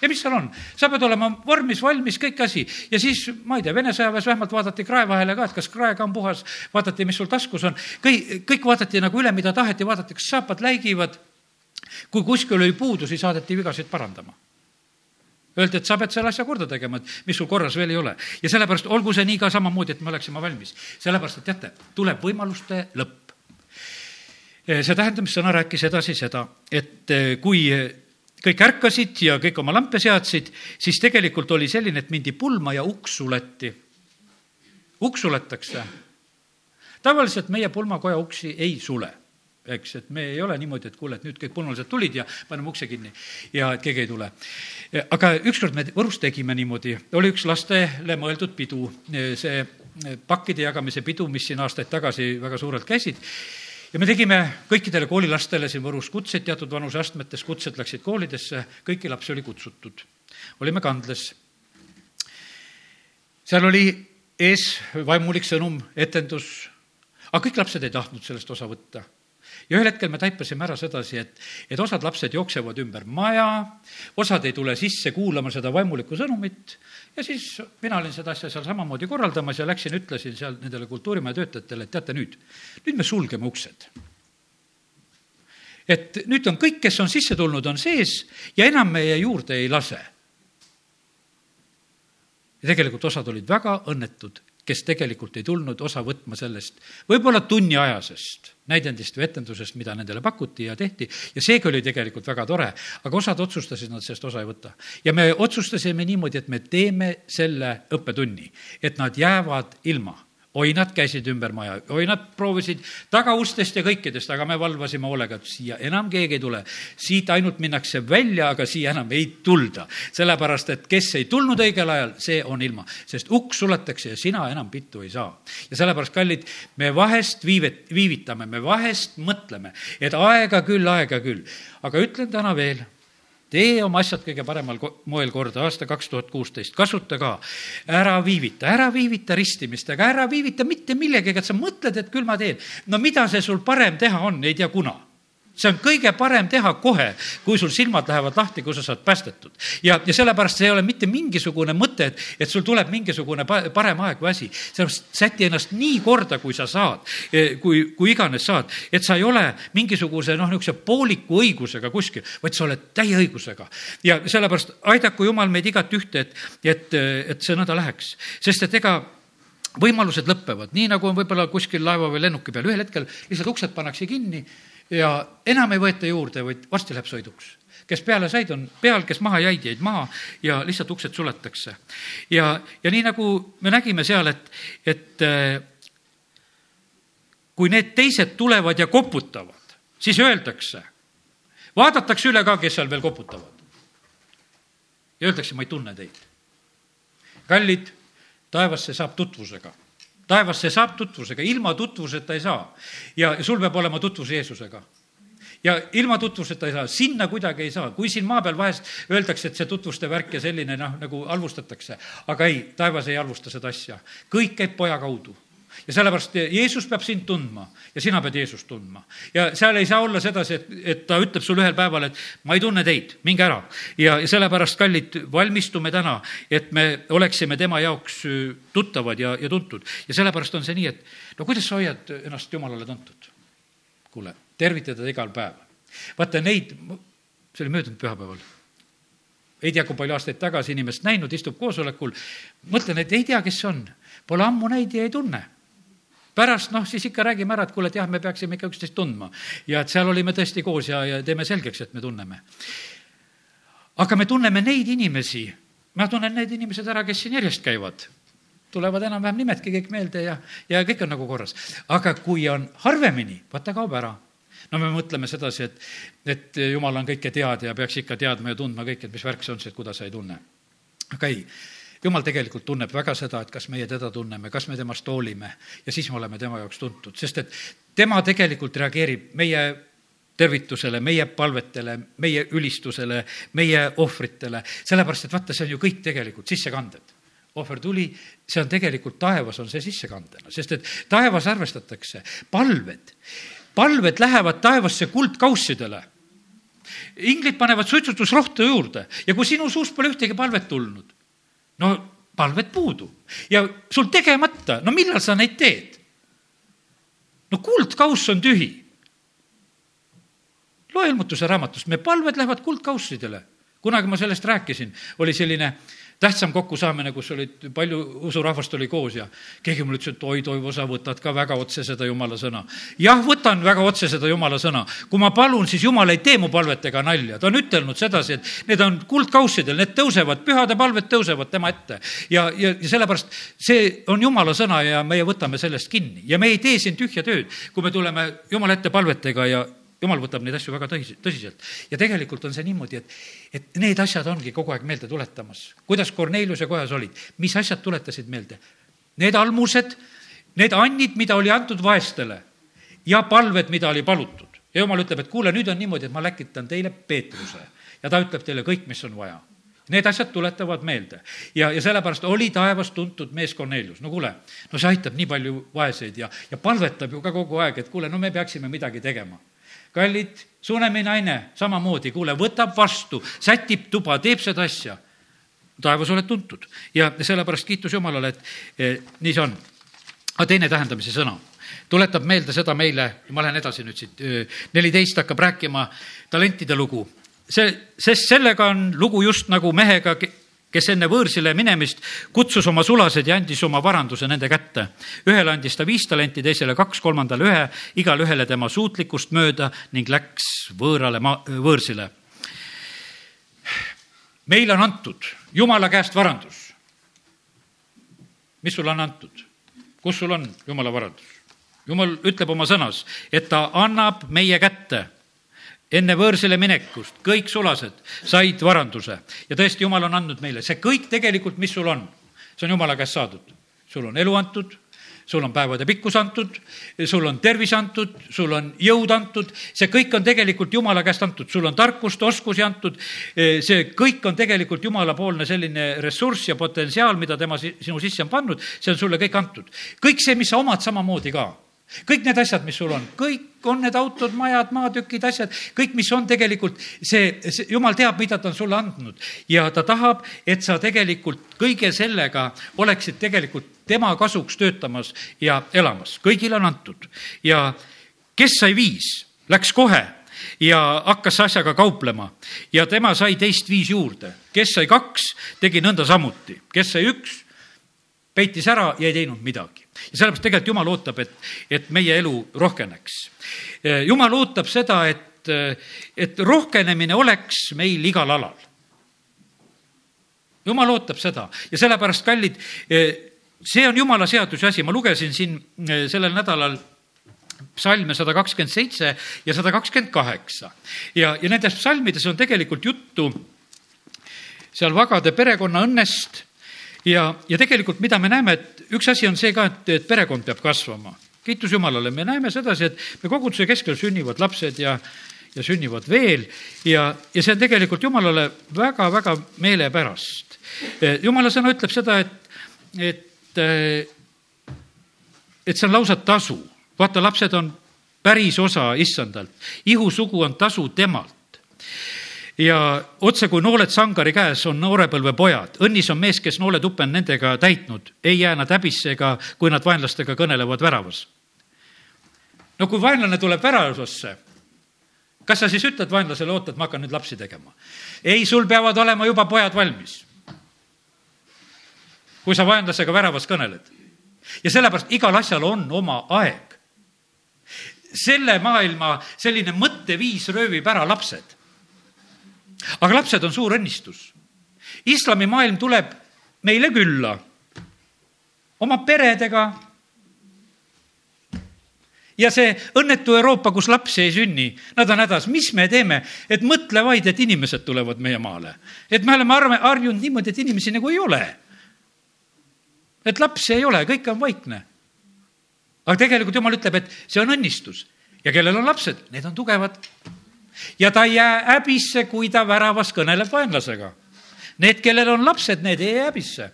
ja mis seal on, sa pead olema vormis, valmis, kõik asi. ja siis, ma ei tea, Vene sõjaväes vähemalt vaadati krae vahele ka, et kas krae ka on puhas, vaadati, mis sul taskus on. kõik, kõik vaadati nagu üle, mida taheti, vaadati, kas saapad läigivad. kui kuskil oli puudusi, saadeti vigasid parandama Öeldi, et sa pead selle asja korda tegema, et mis sul korras veel ei ole. ja sellepärast olgu see nii ka samamoodi, et me oleksime valmis. sellepärast, et teate, tuleb võimaluste lõpp. see tähendamissõna rääkis edasi seda, et kui kõik ärkasid ja kõik oma lampe seadsid, siis tegelikult oli selline, et mindi pulma ja uks suleti. uks suletakse. tavaliselt meie pulmakoja uksi ei sule eks, et me ei ole niimoodi, et kuule, et nüüd kõik pulmalised tulid ja paneme ukse kinni ja et keegi ei tule. aga ükskord me Võrus tegime niimoodi, oli üks lastele mõeldud pidu, see pakkide jagamise pidu, mis siin aastaid tagasi väga suurelt käisid ja me tegime kõikidele koolilastele siin Võrus kutseid teatud vanuseastmetes, kutsed läksid koolidesse, kõiki lapsi oli kutsutud. olime kandles. seal oli ees vaimulik sõnum, etendus, aga kõik lapsed ei tahtnud sellest osa võtta ja ühel hetkel me taipasime ära sedasi, et, et osad lapsed jooksevad ümber maja, osad ei tule sisse kuulama seda vaimulikku sõnumit ja siis mina olin seda asja seal samamoodi korraldamas ja läksin, ütlesin seal nendele kultuurimaja töötajatele, et teate nüüd, nüüd me sulgeme uksed. et nüüd on kõik, kes on sisse tulnud, on sees ja enam meie juurde ei lase. ja tegelikult osad olid väga õnnetud, kes tegelikult ei tulnud osa võtma sellest võib-olla tunniajasest näidendist või etendusest, mida nendele pakuti ja tehti ja seegi oli tegelikult väga tore, aga osad otsustasid, nad sellest osa ei võta. ja me otsustasime niimoodi, et me teeme selle õppetunni, et nad jäävad ilma oi, nad käisid ümber maja, oi, nad proovisid tagaustest ja kõikidest, aga me valvasime hoolega, et siia enam keegi ei tule. siit ainult minnakse välja, aga siia enam ei tulda. sellepärast, et kes ei tulnud õigel ajal, see on ilma, sest uks suletakse ja sina enam pittu ei saa. ja sellepärast, kallid, me vahest viivet-, viivitame, me vahest mõtleme, et aega küll, aega küll. aga ütlen täna veel tee oma asjad kõige paremal moel korda, aasta kaks tuhat kuusteist, kasuta ka. ära viivita, ära viivita ristimistega, ära viivita mitte millegagi, et sa mõtled, et küll ma teen. no mida see sul parem teha on, ei tea kuna see on kõige parem teha kohe, kui sul silmad lähevad lahti, kui sa saad päästetud. ja, ja sellepärast see ei ole mitte mingisugune mõte, et, et sul tuleb mingisugune parem aeg või asi. sellepärast säti ennast nii korda, kui sa saad, e, kui, kui iganes saad, et sa ei ole mingisuguse noh, niisuguse pooliku õigusega kuskil, vaid sa oled täie õigusega. ja sellepärast aidaku Jumal meid igatühte, et, et, et see nõnda läheks, sest et ega võimalused lõpevad, nii nagu on võib-olla kuskil laeva või lennuki peal, ühel hetkel lihtsalt uksed pannakse kinni ja enam ei võeta juurde, vaid varsti läheb sõiduks kes peale said, on peal, kes maha jäid, jäid maha ja lihtsalt uksed suletakse. ja, ja nii nagu me nägime seal, et, et äh, kui need teised tulevad ja koputavad, siis öeldakse, vaadatakse üle ka, kes seal veel koputavad. ja öeldakse, ma ei tunne teid. kallid, taevasse saab tutvusega taevasse saab tutvusega, ilma tutvuseta ei saa. ja sul peab olema tutvus Jeesusega. Ja ilma tutvuseta ei saa, sinna kuidagi ei saa, kui siin maa peal vahest öeldakse, et see tutvuste värk ja selline noh, nagu halvustatakse, aga ei, taevas ei halvusta seda asja, kõik käib poja kaudu ja sellepärast Jeesus peab sind tundma ja sina pead Jeesust tundma. ja seal ei saa olla sedasi, et, et ta ütleb sulle ühel päeval, et ma ei tunne teid, minge ära. ja, ja sellepärast, kallid, valmistume täna, et me oleksime tema jaoks tuttavad ja, ja tuntud. ja sellepärast on see nii, et no kuidas sa hoiad ennast Jumalale tuntud? kuule, tervita teda igal päev. vaata neid, see oli möödunud pühapäeval ei tea, kui palju aastaid tagasi inimest näinud, istub koosolekul, mõtlen, et ei tea, kes see on. Pole ammu näinud ja ei tunne pärast noh, siis ikka räägime ära, et kuule, et jah, me peaksime ikka üksteist tundma. ja et seal olime tõesti koos ja, ja teeme selgeks, et me tunneme. aga me tunneme neid inimesi, ma tunnen need inimesed ära, kes siin järjest käivad tulevad enam-vähem nimedki kõik meelde ja, ja kõik on nagu korras. aga kui on harvemini, vaat ta kaob ära. no me mõtleme sedasi, et, et jumal on kõike teada ja peaks ikka teadma ja tundma kõike, et mis värk see on siis, et kuidas sa ei tunne. aga ei, jumal tegelikult tunneb väga seda, et kas meie teda tunneme, kas me temast hoolime ja siis me oleme tema jaoks tuntud, sest et tema tegelikult reageerib meie tervitusele, meie palvetele, meie ülistusele, meie ohvritele, sellepärast et vaata, see on ju kõik tegelikult sissekanded. Ohver tuli, see on tegelikult taevas on see sissekandena, sest et taevas arvestatakse. Palved, palved lähevad taevasse kuldkaussidele. Inglid panevad suitsutusrohtu juurde. Ja kui sinu suust pole ühtegi palvet tulnud, no palvet puudu ja sul tegemata, no millal sa neid teed? no kuldkauss on tühi. loe ilmutuse raamatust, me palved lähevad kuldkaussidele. kunagi ma sellest rääkisin, oli selline äh, tähtsam kokkusaamine, kus olid palju usurahvast oli koos ja keegi mulle ütles, et oi, Toivo, sa võtad ka väga otse seda jumala sõna. jah, võtan väga otse seda jumala sõna. kui ma palun, siis jumal ei tee mu palvetega nalja, ta on ütelnud sedasi, et need on kuldkaussidel, need tõusevad, pühade palved tõusevad tema ette. ja, ja, ja sellepärast see on jumala sõna ja meie võtame sellest kinni ja me ei tee siin tühja tööd, kui me tuleme jumala ette palvetega ja jumal võtab neid asju väga tõsi, tõsiselt. ja tegelikult on see niimoodi, et, et need asjad ongi kogu aeg meelde tuletamas. kuidas Korneliuse kojas olid, mis asjad tuletasid meelde? Need almused, need annid, mida oli antud vaestele ja palved, mida oli palutud. ja jumal ütleb, et kuule, nüüd on niimoodi, et ma läkitan teile Peetruse ja ta ütleb teile kõik, mis on vaja Need asjad tuletavad meelde ja, ja sellepärast oli taevas tuntud mees Kornelius. no kuule, no see aitab nii palju vaeseid ja, ja palvetab ju ka kogu aeg, et kuule, no me peaksime midagi tegema kallid, Sunemi naine samamoodi, kuule, võtab vastu, sätib tuba, teeb seda asja. taevas oled tuntud ja sellepärast kiitus Jumalale, et eh, nii see on. aga teine tähendamise sõna tuletab meelde seda meile, ma lähen edasi nüüd siit, neliteist hakkab rääkima talentide lugu. see, sest sellega on lugu just nagu mehega, kes enne võõrsile minemist kutsus oma sulased ja andis oma varanduse nende kätte. ühele andis ta viis talenti, teisele kaks, kolmandale ühe, igale ühele tema suutlikkust mööda ning läks võõrale maa, võõrsile. meile on antud Jumala käest varandus. mis sulle on antud? kus sul on Jumala varandus? Jumal ütleb oma sõnas, et ta annab meie kätte enne võõrsile minekust kõik sulased said varanduse. Ja tõesti, Jumal on andnud meile see kõik tegelikult, mis sul on, see on Jumala käest saadud. sul on elu antud, sul on päevade pikkus antud, sul on tervis antud, sul on jõud antud, see kõik on tegelikult Jumala käest antud, sul on tarkust, oskusi antud, see kõik on tegelikult Jumalapoolne selline ressurss ja potentsiaal, mida tema sinu sisse on pannud, see on sulle kõik antud. kõik see, mis sa omad, samamoodi ka kõik need asjad, mis sul on, kõik on need autod, majad, maatükid, asjad, kõik, mis on tegelikult see, see, jumal teab, mida ta on sulle andnud. Ja ta tahab, et sa tegelikult kõige sellega oleksid tegelikult tema kasuks töötamas ja elamas. kõigile on antud. Ja kes sai viis, läks kohe ja hakkas asjaga kauplema. Ja tema sai teist viis juurde. kes sai kaks, tegi nõnda samuti, kes sai üks, peitis ära ja ei teinud midagi ja sellepärast tegelikult Jumal ootab, et, et meie elu rohkeneks. Jumal ootab seda, et, et rohkenemine oleks meil igal alal. Jumal ootab seda ja sellepärast, kallid, see on Jumala seaduse asi, ma lugesin siin sellel nädalal psalme sada kakskümmend seitse ja sada kakskümmend kaheksa. ja, ja nendes psalmides on tegelikult juttu seal vagade perekonna õnnest ja, ja tegelikult, mida me näeme, et üks asi on see ka, et, et perekond peab kasvama. kiitus Jumalale, me näeme sedasi, et me koguduse keskel sünnivad lapsed ja, ja sünnivad veel ja, ja see on tegelikult Jumalale väga-väga meelepärast. Jumala sõna ütleb seda, et, et, et see on lausa tasu. vaata, lapsed on päris osa issandalt, ihusugu on tasu temalt ja otse kui nooled sangari käes on noorepõlve pojad. õnnis on mees, kes nooletuppe on nendega täitnud, ei jää nad häbisse ega kui nad vaenlastega kõnelevad väravas. no kui vaenlane tuleb väravasse, kas sa siis ütled vaenlasele, oota, et ma hakkan nüüd lapsi tegema? ei, sul peavad olema juba pojad valmis. kui sa vaenlasega väravas kõneled. ja sellepärast igal asjal on oma aeg. selle maailma selline mõtteviis röövib ära lapsed aga lapsed on suur õnnistus. islamimaailm tuleb meile külla oma peredega. ja see õnnetu Euroopa, kus lapsi ei sünni, nad on hädas, mis me teeme, et mõtle vaid, et inimesed tulevad meie maale. et me oleme arve, harjunud niimoodi, et inimesi nagu ei ole. et lapsi ei ole, kõik on vaikne. aga tegelikult jumal ütleb, et see on õnnistus ja kellel on lapsed, need on tugevad ja ta ei jää häbisse, kui ta väravas kõneleb vaenlasega. Need, kellel on lapsed, need ei jää häbisse.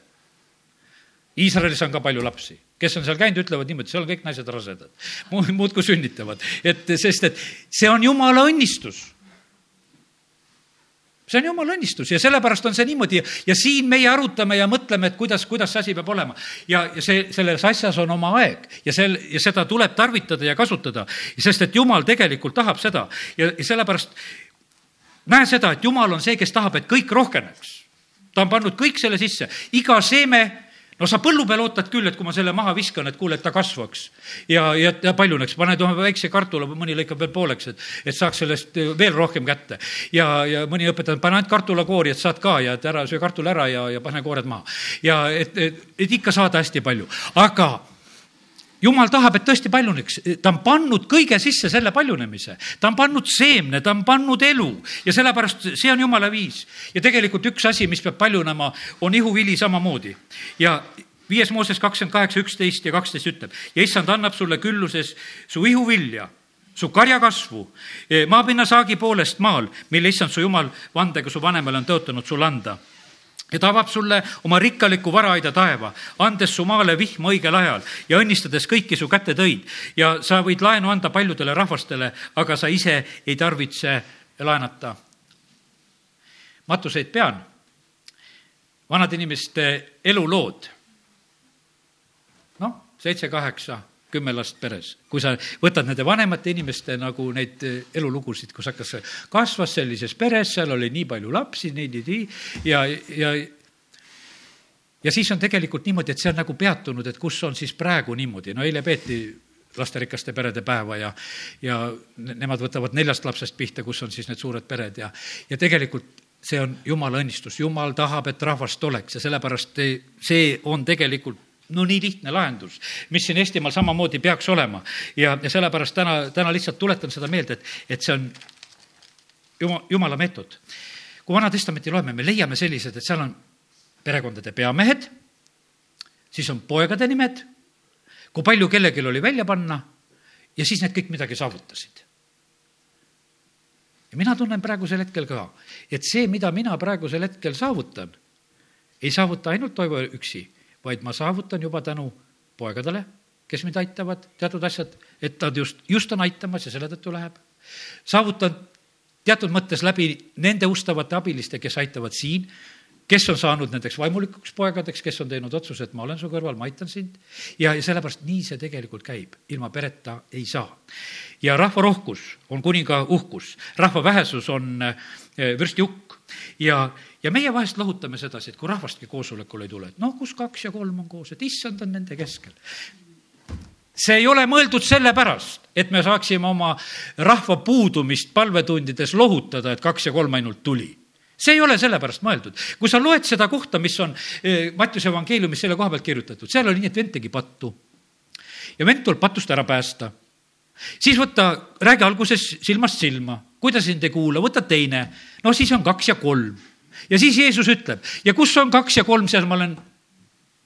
Iisraelis on ka palju lapsi, kes on seal käinud, ütlevad niimoodi, seal kõik naised rasedad, muudkui sünnitavad, et sest, et see on jumala õnnistus. See on jumala õnnistus ja sellepärast on see niimoodi ja siin meie arutame ja mõtleme, et kuidas, kuidas see asi peab olema. ja, ja see, selles asjas on oma aeg ja sel, ja seda tuleb tarvitada ja kasutada, sest et jumal tegelikult tahab seda ja, ja sellepärast näe seda, et jumal on see, kes tahab, et kõik rohkeneks. ta on pannud kõik selle sisse, iga seeme no sa põllu peal ootad küll, et kui ma selle maha viskan, et kuule, et ta kasvaks ja, ja, ja paljuneks, paned ühe väikse kartula, mõni lõikab veel pooleks, et, et saaks sellest veel rohkem kätte. ja, ja mõni õpetab, pane ainult kartulakoori, et saad ka ja et ära söö kartul ära ja, ja pane koored maha. ja et, et, et ikka saada hästi palju, aga jumal tahab, et tõesti paljuneks, ta on pannud kõige sisse selle paljunemise, ta on pannud seemne, ta on pannud elu. Ja sellepärast see on jumala viis. ja tegelikult üks asi, mis peab paljunema, on ihuvili samamoodi. Ja viies Mooses kakskümmend kaheksa, üksteist ja kaksteist ütleb ja issand annab sulle külluses su ihuvilja su karjakasvu, maapinna saagi poolest maal, mille issand su jumal vandega su vanemale on tõotanud sulle anda ja ta avab sulle oma rikkaliku varaaida taeva, andes su maale vihma õigel ajal ja õnnistades kõiki su kätte tõid. ja sa võid laenu anda paljudele rahvastele, aga sa ise ei tarvitse laenata. matuseid pean. vanade inimeste elulood. noh, seitse-kaheksa kümme last peres. kui sa võtad nende vanemate inimeste nagu neid eh, elulugusid, kus hakkas, kasvas sellises peres, seal oli nii palju lapsi, nii, nii, nii ja, ja ja siis on tegelikult niimoodi, et see on nagu peatunud, et kus on siis praegu niimoodi, no eile peeti lasterikaste perede päeva ja, ja nemad võtavad neljast lapsest pihta, kus on siis need suured pered ja, ja tegelikult see on jumala õnnistus, jumal tahab, et rahvast oleks ja sellepärast see on tegelikult no nii lihtne lahendus, mis siin Eestimaal samamoodi peaks olema. ja, ja sellepärast täna, täna lihtsalt tuletan seda meelde, et, et see on jumala, jumala meetod. kui Vana Testamenti loeme, me leiame sellised, et seal on perekondade peamehed, siis on poegade nimed, kui palju kellelgi oli välja panna ja siis need kõik midagi saavutasid. ja mina tunnen praegusel hetkel ka, et see, mida mina praegusel hetkel saavutan, ei saavuta ainult Toivo üksi vaid ma saavutan juba tänu poegadele, kes mind aitavad, teatud asjad, et nad just, just on aitamas ja selle tõttu läheb. saavutan teatud mõttes läbi nende ustavate abiliste, kes aitavad siin, kes on saanud nendeks vaimulikuks poegadeks, kes on teinud otsuse, et ma olen su kõrval, ma aitan sind. ja, ja sellepärast nii see tegelikult käib, ilma pereta ei saa. ja rahva rohkus on kuninga uhkus, rahva vähesus on eh, vürsti hukk ja, ja meie vahest lohutame sedasi, et kui rahvastki koosolekule ei tule, et noh, kus kaks ja kolm on koos, et issand on nende keskel. see ei ole mõeldud sellepärast, et me saaksime oma rahva puudumist palvetundides lohutada, et kaks ja kolm ainult tuli see ei ole sellepärast mõeldud. kui sa loed seda kohta, mis on eh, Mattiuse evangeeliumis selle koha pealt kirjutatud, seal oli nii, et vend tegi pattu. ja vend tuleb patust ära päästa. siis võta, räägi alguses silmast silma, kuidas sind ei kuula, võta teine. no siis on kaks ja kolm ja siis Jeesus ütleb ja kus on kaks ja kolm, seal ma olen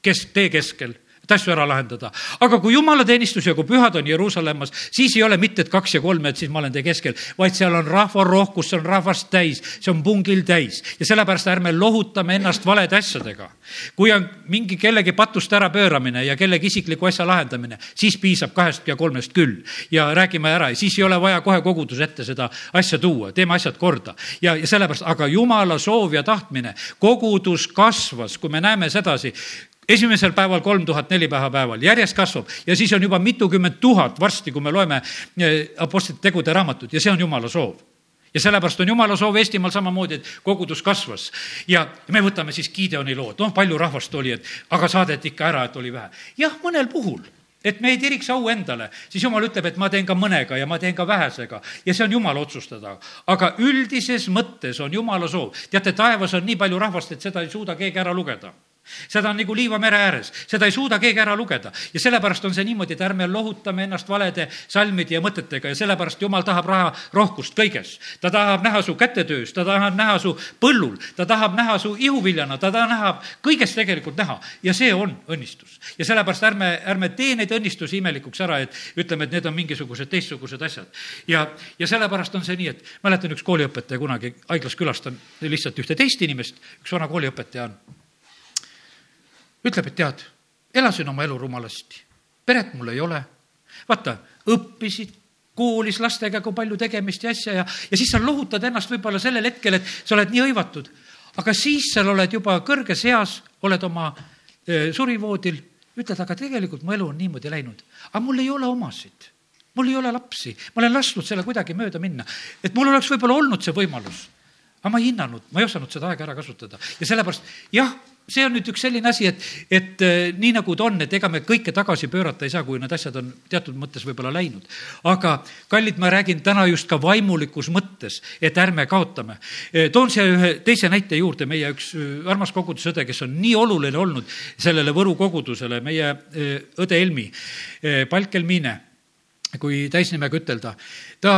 kes-, tee keskel et asju ära lahendada. aga kui jumalateenistus ja kui pühad on Jeruusalemmas, siis ei ole mitte, et kaks ja kolm, et siis ma olen teie keskel, vaid seal on rahvarohkus, see on rahvast täis, see on pungil täis ja sellepärast ärme lohutame ennast valede asjadega. kui on mingi kellegi patust ärapööramine ja kellegi isikliku asja lahendamine, siis piisab kahest ja kolmest küll ja räägime ära ja siis ei ole vaja kohe koguduse ette seda asja tuua, teeme asjad korda. ja, ja sellepärast, aga jumala soov ja tahtmine, kogudus kasvas, kui me näeme sedasi, esimesel päeval kolm tuhat neli päeval, järjest kasvab ja siis on juba mitukümmend tuhat varsti, kui me loeme eh, Apostlite tegude raamatut ja see on jumala soov ja sellepärast on jumala soov Eestimaal samamoodi, et kogudus kasvas. ja me võtame siis Gideoni lood, noh, palju rahvast oli, et aga saadeti ikka ära, et oli vähe. jah, mõnel puhul et me ei tiriks au endale, siis jumal ütleb, et ma teen ka mõnega ja ma teen ka vähesega ja see on jumala otsustada. aga üldises mõttes on jumala soov. teate, taevas on nii palju rahvast, et seda ei suuda keegi ära lugeda seda on nagu Liiva mere ääres, seda ei suuda keegi ära lugeda. Ja sellepärast on see niimoodi, et ärme lohutame ennast valede salmide ja mõtetega. Ja sellepärast Jumal tahab raha rohkust kõiges. ta tahab näha su kätetöös, ta tahab näha su põllul, ta tahab näha su ihuviljana, ta tahab kõigest tegelikult näha. Ja see on õnnistus. ja sellepärast ärme, ärme tee neid õnnistusi imelikuks ära, et ütleme, et need on mingisugused teistsugused asjad. ja, ja sellepärast on see nii, et mäletan üks kooliõpetaja kunagi haiglas külastan lihtsalt ühte teist inimest, üks vana kooliõpetaja on ütleb, et tead, elasin oma elu rumalasti, peret mul ei ole. vaata, õppisid, koolis lastega, kui palju tegemist ja asja ja, ja siis sa lohutad ennast võib-olla sellel hetkel, et sa oled nii hõivatud. aga siis sa oled juba kõrges eas, oled oma e, surivoodil, ütled, aga tegelikult mu elu on niimoodi läinud. aga mul ei ole omasid, mul ei ole lapsi, ma olen lasknud selle kuidagi mööda minna. et mul oleks võib-olla olnud see võimalus, aga ma ei hinnanud, ma ei osanud seda aega ära kasutada ja sellepärast jah see on nüüd üks selline asi, et, et äh, nii nagu ta on, et ega me kõike tagasi pöörata ei saa, kui need asjad on teatud mõttes võib-olla läinud. aga kallid, ma räägin täna just ka vaimulikus mõttes, et ärme kaotame. Äh, toon siia ühe teise näite juurde, meie üks äh, armas kogudusõde, kes on nii oluline olnud sellele Võru kogudusele, meie õde Helmi, Palk Helmine, kui täisnimega ütelda. ta,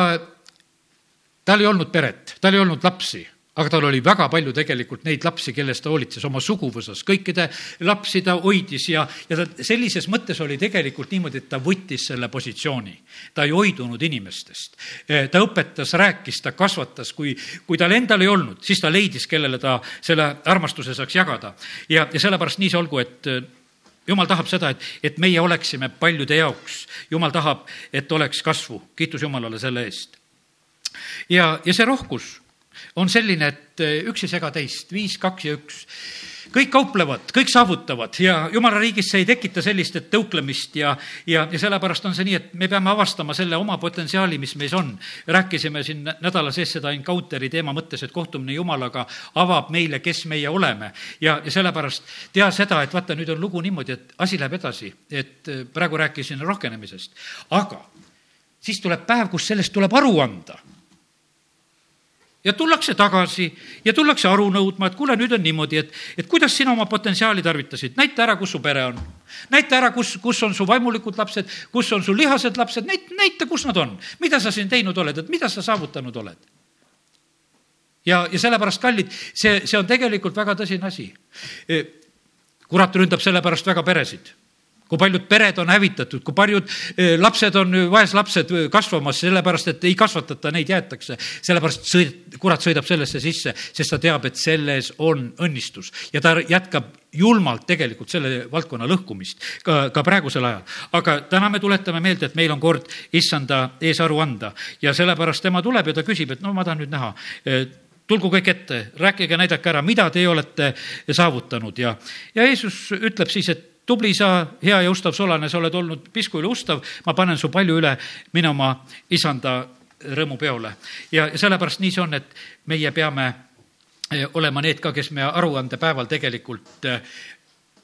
tal ei olnud peret, tal ei olnud lapsi aga tal oli väga palju tegelikult neid lapsi, kellest ta hoolitses oma suguvõsas, kõikide lapsi ta hoidis ja, ja ta sellises mõttes oli tegelikult niimoodi, et ta võttis selle positsiooni. ta ei hoidunud inimestest. ta õpetas, rääkis, ta kasvatas, kui, kui tal endal ei olnud, siis ta leidis, kellele ta selle armastuse saaks jagada. ja, ja sellepärast nii see olgu, et jumal tahab seda, et, et meie oleksime paljude jaoks. jumal tahab, et oleks kasvu. kiitus Jumalale selle eest. ja, ja see rohkus on selline, et eh, üks ei sega teist, viis, kaks ja üks. kõik kauplevad, kõik saavutavad ja jumala riigis see ei tekita sellist, et tõuklemist ja, ja, ja sellepärast on see nii, et me peame avastama selle oma potentsiaali, mis meis on. rääkisime siin nädala sees seda encounter'i teema mõttes, et kohtumine jumalaga avab meile, kes meie oleme. ja, ja sellepärast tea seda, et vaata, nüüd on lugu niimoodi, et asi läheb edasi, et eh, praegu rääkisin rohkenemisest, aga siis tuleb päev, kus sellest tuleb aru anda ja tullakse tagasi ja tullakse aru nõudma, et kuule, nüüd on niimoodi, et, et kuidas sina oma potentsiaali tarvitasid, näita ära, kus su pere on. näita ära, kus, kus on su vaimulikud lapsed, kus on su lihased lapsed, näita, näita, kus nad on. mida sa siin teinud oled, et mida sa saavutanud oled? ja, ja sellepärast, kallid, see, see on tegelikult väga tõsine asi. kurat ründab sellepärast väga peresid kui paljud pered on hävitatud, kui paljud eh, lapsed on, vaeslapsed eh, kasvamas, sellepärast et ei kasvatata, neid jäetakse. sellepärast sõid-, kurat sõidab sellesse sisse, sest ta teab, et selles on õnnistus ja ta jätkab julmalt tegelikult selle valdkonna lõhkumist ka, ka praegusel ajal. aga täna me tuletame meelde, et meil on kord issanda ees aru anda ja sellepärast tema tuleb ja ta küsib, et no ma tahan nüüd näha eh, tulgu kõik ette, rääkige, näidake ära, mida teie olete saavutanud ja, ja Jeesus ütleb siis, et tubli sa, hea ja ustav solane, sa oled olnud pisku üle ustav, ma panen su palju üle, mine oma isanda rõõmupeole. ja sellepärast nii see on, et meie peame eh, olema need ka, kes me aruandepäeval tegelikult eh,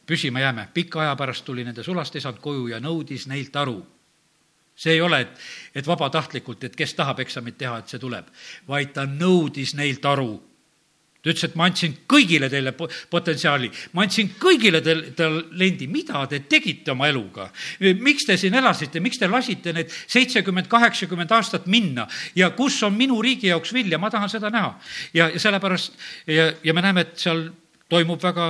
püsima jääme. pika aja pärast tuli nende sulast isand koju ja nõudis neilt aru. see ei ole, et, et vabatahtlikult, et kes tahab eksamit teha, et see tuleb, vaid ta nõudis neilt aru ta ütles, et ma andsin kõigile teile potentsiaali, ma andsin kõigile teile talendi, mida te tegite oma eluga? miks te siin elasite, miks te lasite need seitsekümmend, kaheksakümmend aastat minna ja kus on minu riigi jaoks vilja, ma tahan seda näha. ja, ja sellepärast ja, ja me näeme, et seal toimub väga,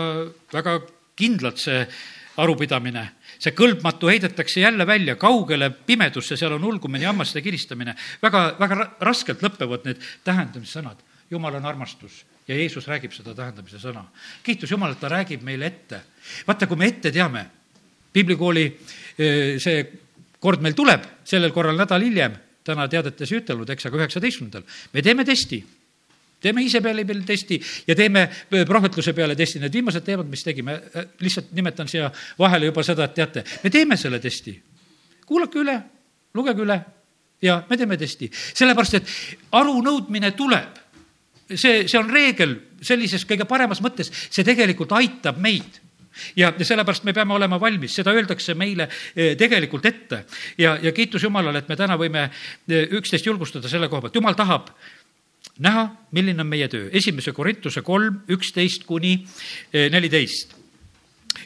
väga kindlalt see arupidamine see kõlbmatu heidetakse jälle välja kaugele pimedusse, seal on ulgumine ja hammaste kiristamine. väga, väga raskelt lõpevad need tähendamissõnad. jumal on armastus ja Jeesus räägib seda tähendamise sõna. kiitus Jumal, et ta räägib meile ette. vaata, kui me ette teame, piiblikooli see kord meil tuleb, sellel korral nädal hiljem, täna teadetes ei ütelnud, eks, aga üheksateistkümnendal, me teeme testi teeme ise peale peal testi ja teeme prohvetluse peale testi, need viimased teemad, mis tegime, lihtsalt nimetan siia vahele juba seda, et teate, me teeme selle testi. kuulake üle, lugege üle ja me teeme testi, sellepärast et arunõudmine tuleb see, see on reegel sellises kõige paremas mõttes, see tegelikult aitab meid. Ja, sellepärast me peame olema valmis, seda öeldakse meile eh, tegelikult ette. ja, ja kiitus Jumalale, et me täna võime eh, üksteist julgustada selle koha pealt, Jumal tahab näha, milline on meie töö. esimese Korintuse kolm, üksteist kuni eh, neliteist.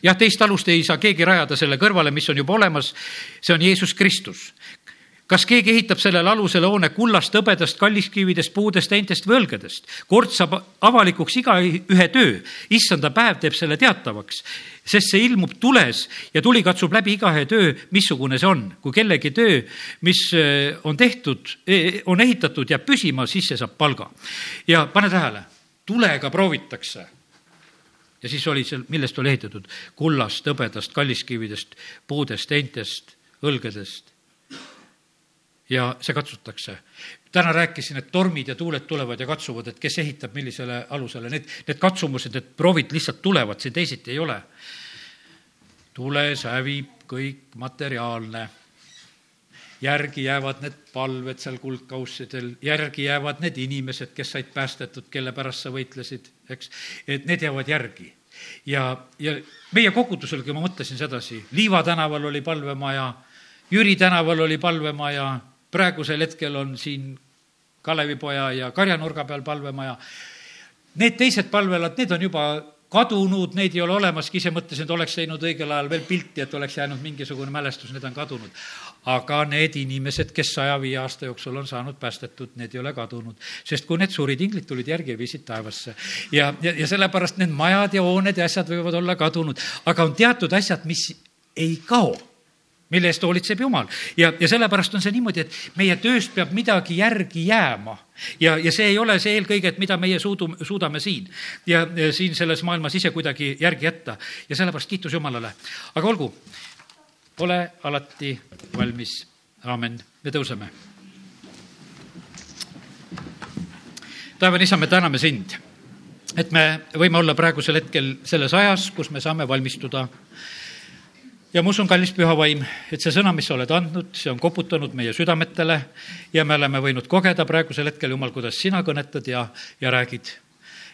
Jah, teist alust ei saa keegi rajada selle kõrvale, mis on juba olemas, see on Jeesus Kristus kas keegi ehitab sellele alusele hoone kullast, hõbedast, kalliskividest, puudest, heintest või õlgedest? kord saab avalikuks igaühe töö, issanda päev teeb selle teatavaks, sest see ilmub tules ja tuli katsub läbi igaühe töö, missugune see on. kui kellegi töö, mis eh, on tehtud, eh, on ehitatud, jääb püsima, siis see saab palga. ja pane tähele, tulega proovitakse ja siis oli seal, millest oli ehitatud? kullast, hõbedast, kalliskividest, puudest, heintest, õlgedest ja see katsutakse. täna rääkisin, et tormid ja tuuled tulevad ja katsuvad, et kes ehitab millisele alusele, need, need katsumused, need proovid lihtsalt tulevad, siin teisiti ei ole. tules hävib kõik materiaalne järgi jäävad need palved seal kuldkaussidel, järgi jäävad need inimesed, kes said päästetud, kelle pärast sa võitlesid, eks, et need jäävad järgi. ja, ja meie koguduselgi ma mõtlesin sedasi, Liiva tänaval oli palvemaja, Jüri tänaval oli palvemaja, praegusel hetkel on siin Kalevipoja ja Karjanurga peal palvemaja. Need teised palvelad, need on juba kadunud, neid ei ole olemaski, ise mõtlesin, et oleks teinud õigel ajal veel pilti, et oleks jäänud mingisugune mälestus, need on kadunud. aga need inimesed, kes saja viie aasta jooksul on saanud päästetud, need ei ole kadunud. sest kui need surid inglid tulid järgi ja viisid taevasse. ja, ja, ja sellepärast need majad ja hooned ja asjad võivad olla kadunud, aga on teatud asjad, mis ei kao mille eest hoolitseb Jumal. ja, ja sellepärast on see niimoodi, et meie tööst peab midagi järgi jääma. ja, ja see ei ole see eelkõige, et mida meie suudu, suudame siin ja, siin selles maailmas ise kuidagi järgi jätta. ja sellepärast kiitus Jumalale. aga olgu, ole alati valmis. aamen, me tõuseme. taevane isa, me täname sind, et me võime olla praegusel hetkel selles ajas, kus me saame valmistuda ja ma usun, kallis püha vaim, et see sõna, mis sa oled andnud, see on koputanud meie südametele ja me oleme võinud kogeda praegusel hetkel, Jumal, kuidas sina kõnetad ja, ja räägid.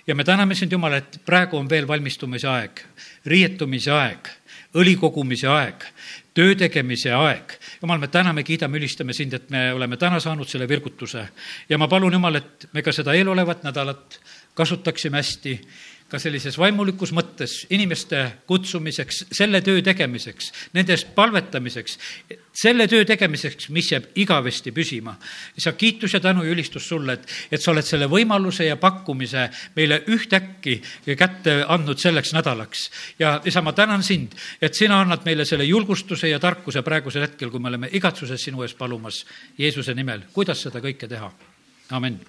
ja me täname sind, Jumal, et praegu on veel valmistumise aeg, riietumise aeg, õli kogumise aeg, töö tegemise aeg. Jumal, me täname, kiidame, ülistame sind, et me oleme täna saanud selle virgutuse ja ma palun, Jumal, et me ka seda eelolevat nädalat kasutaksime hästi ka sellises vaimulikus mõttes inimeste kutsumiseks, selle töö tegemiseks, nende eest palvetamiseks, selle töö tegemiseks, mis jääb igavesti püsima. isa, kiitus ja tänu ja ülistus sulle, et, et sa oled selle võimaluse ja pakkumise meile ühtäkki kätte andnud selleks nädalaks. ja isa, ma tänan sind, et sina annad meile selle julgustuse ja tarkuse praegusel hetkel, kui me oleme igatsuses sinu ees palumas Jeesuse nimel, kuidas seda kõike teha. amin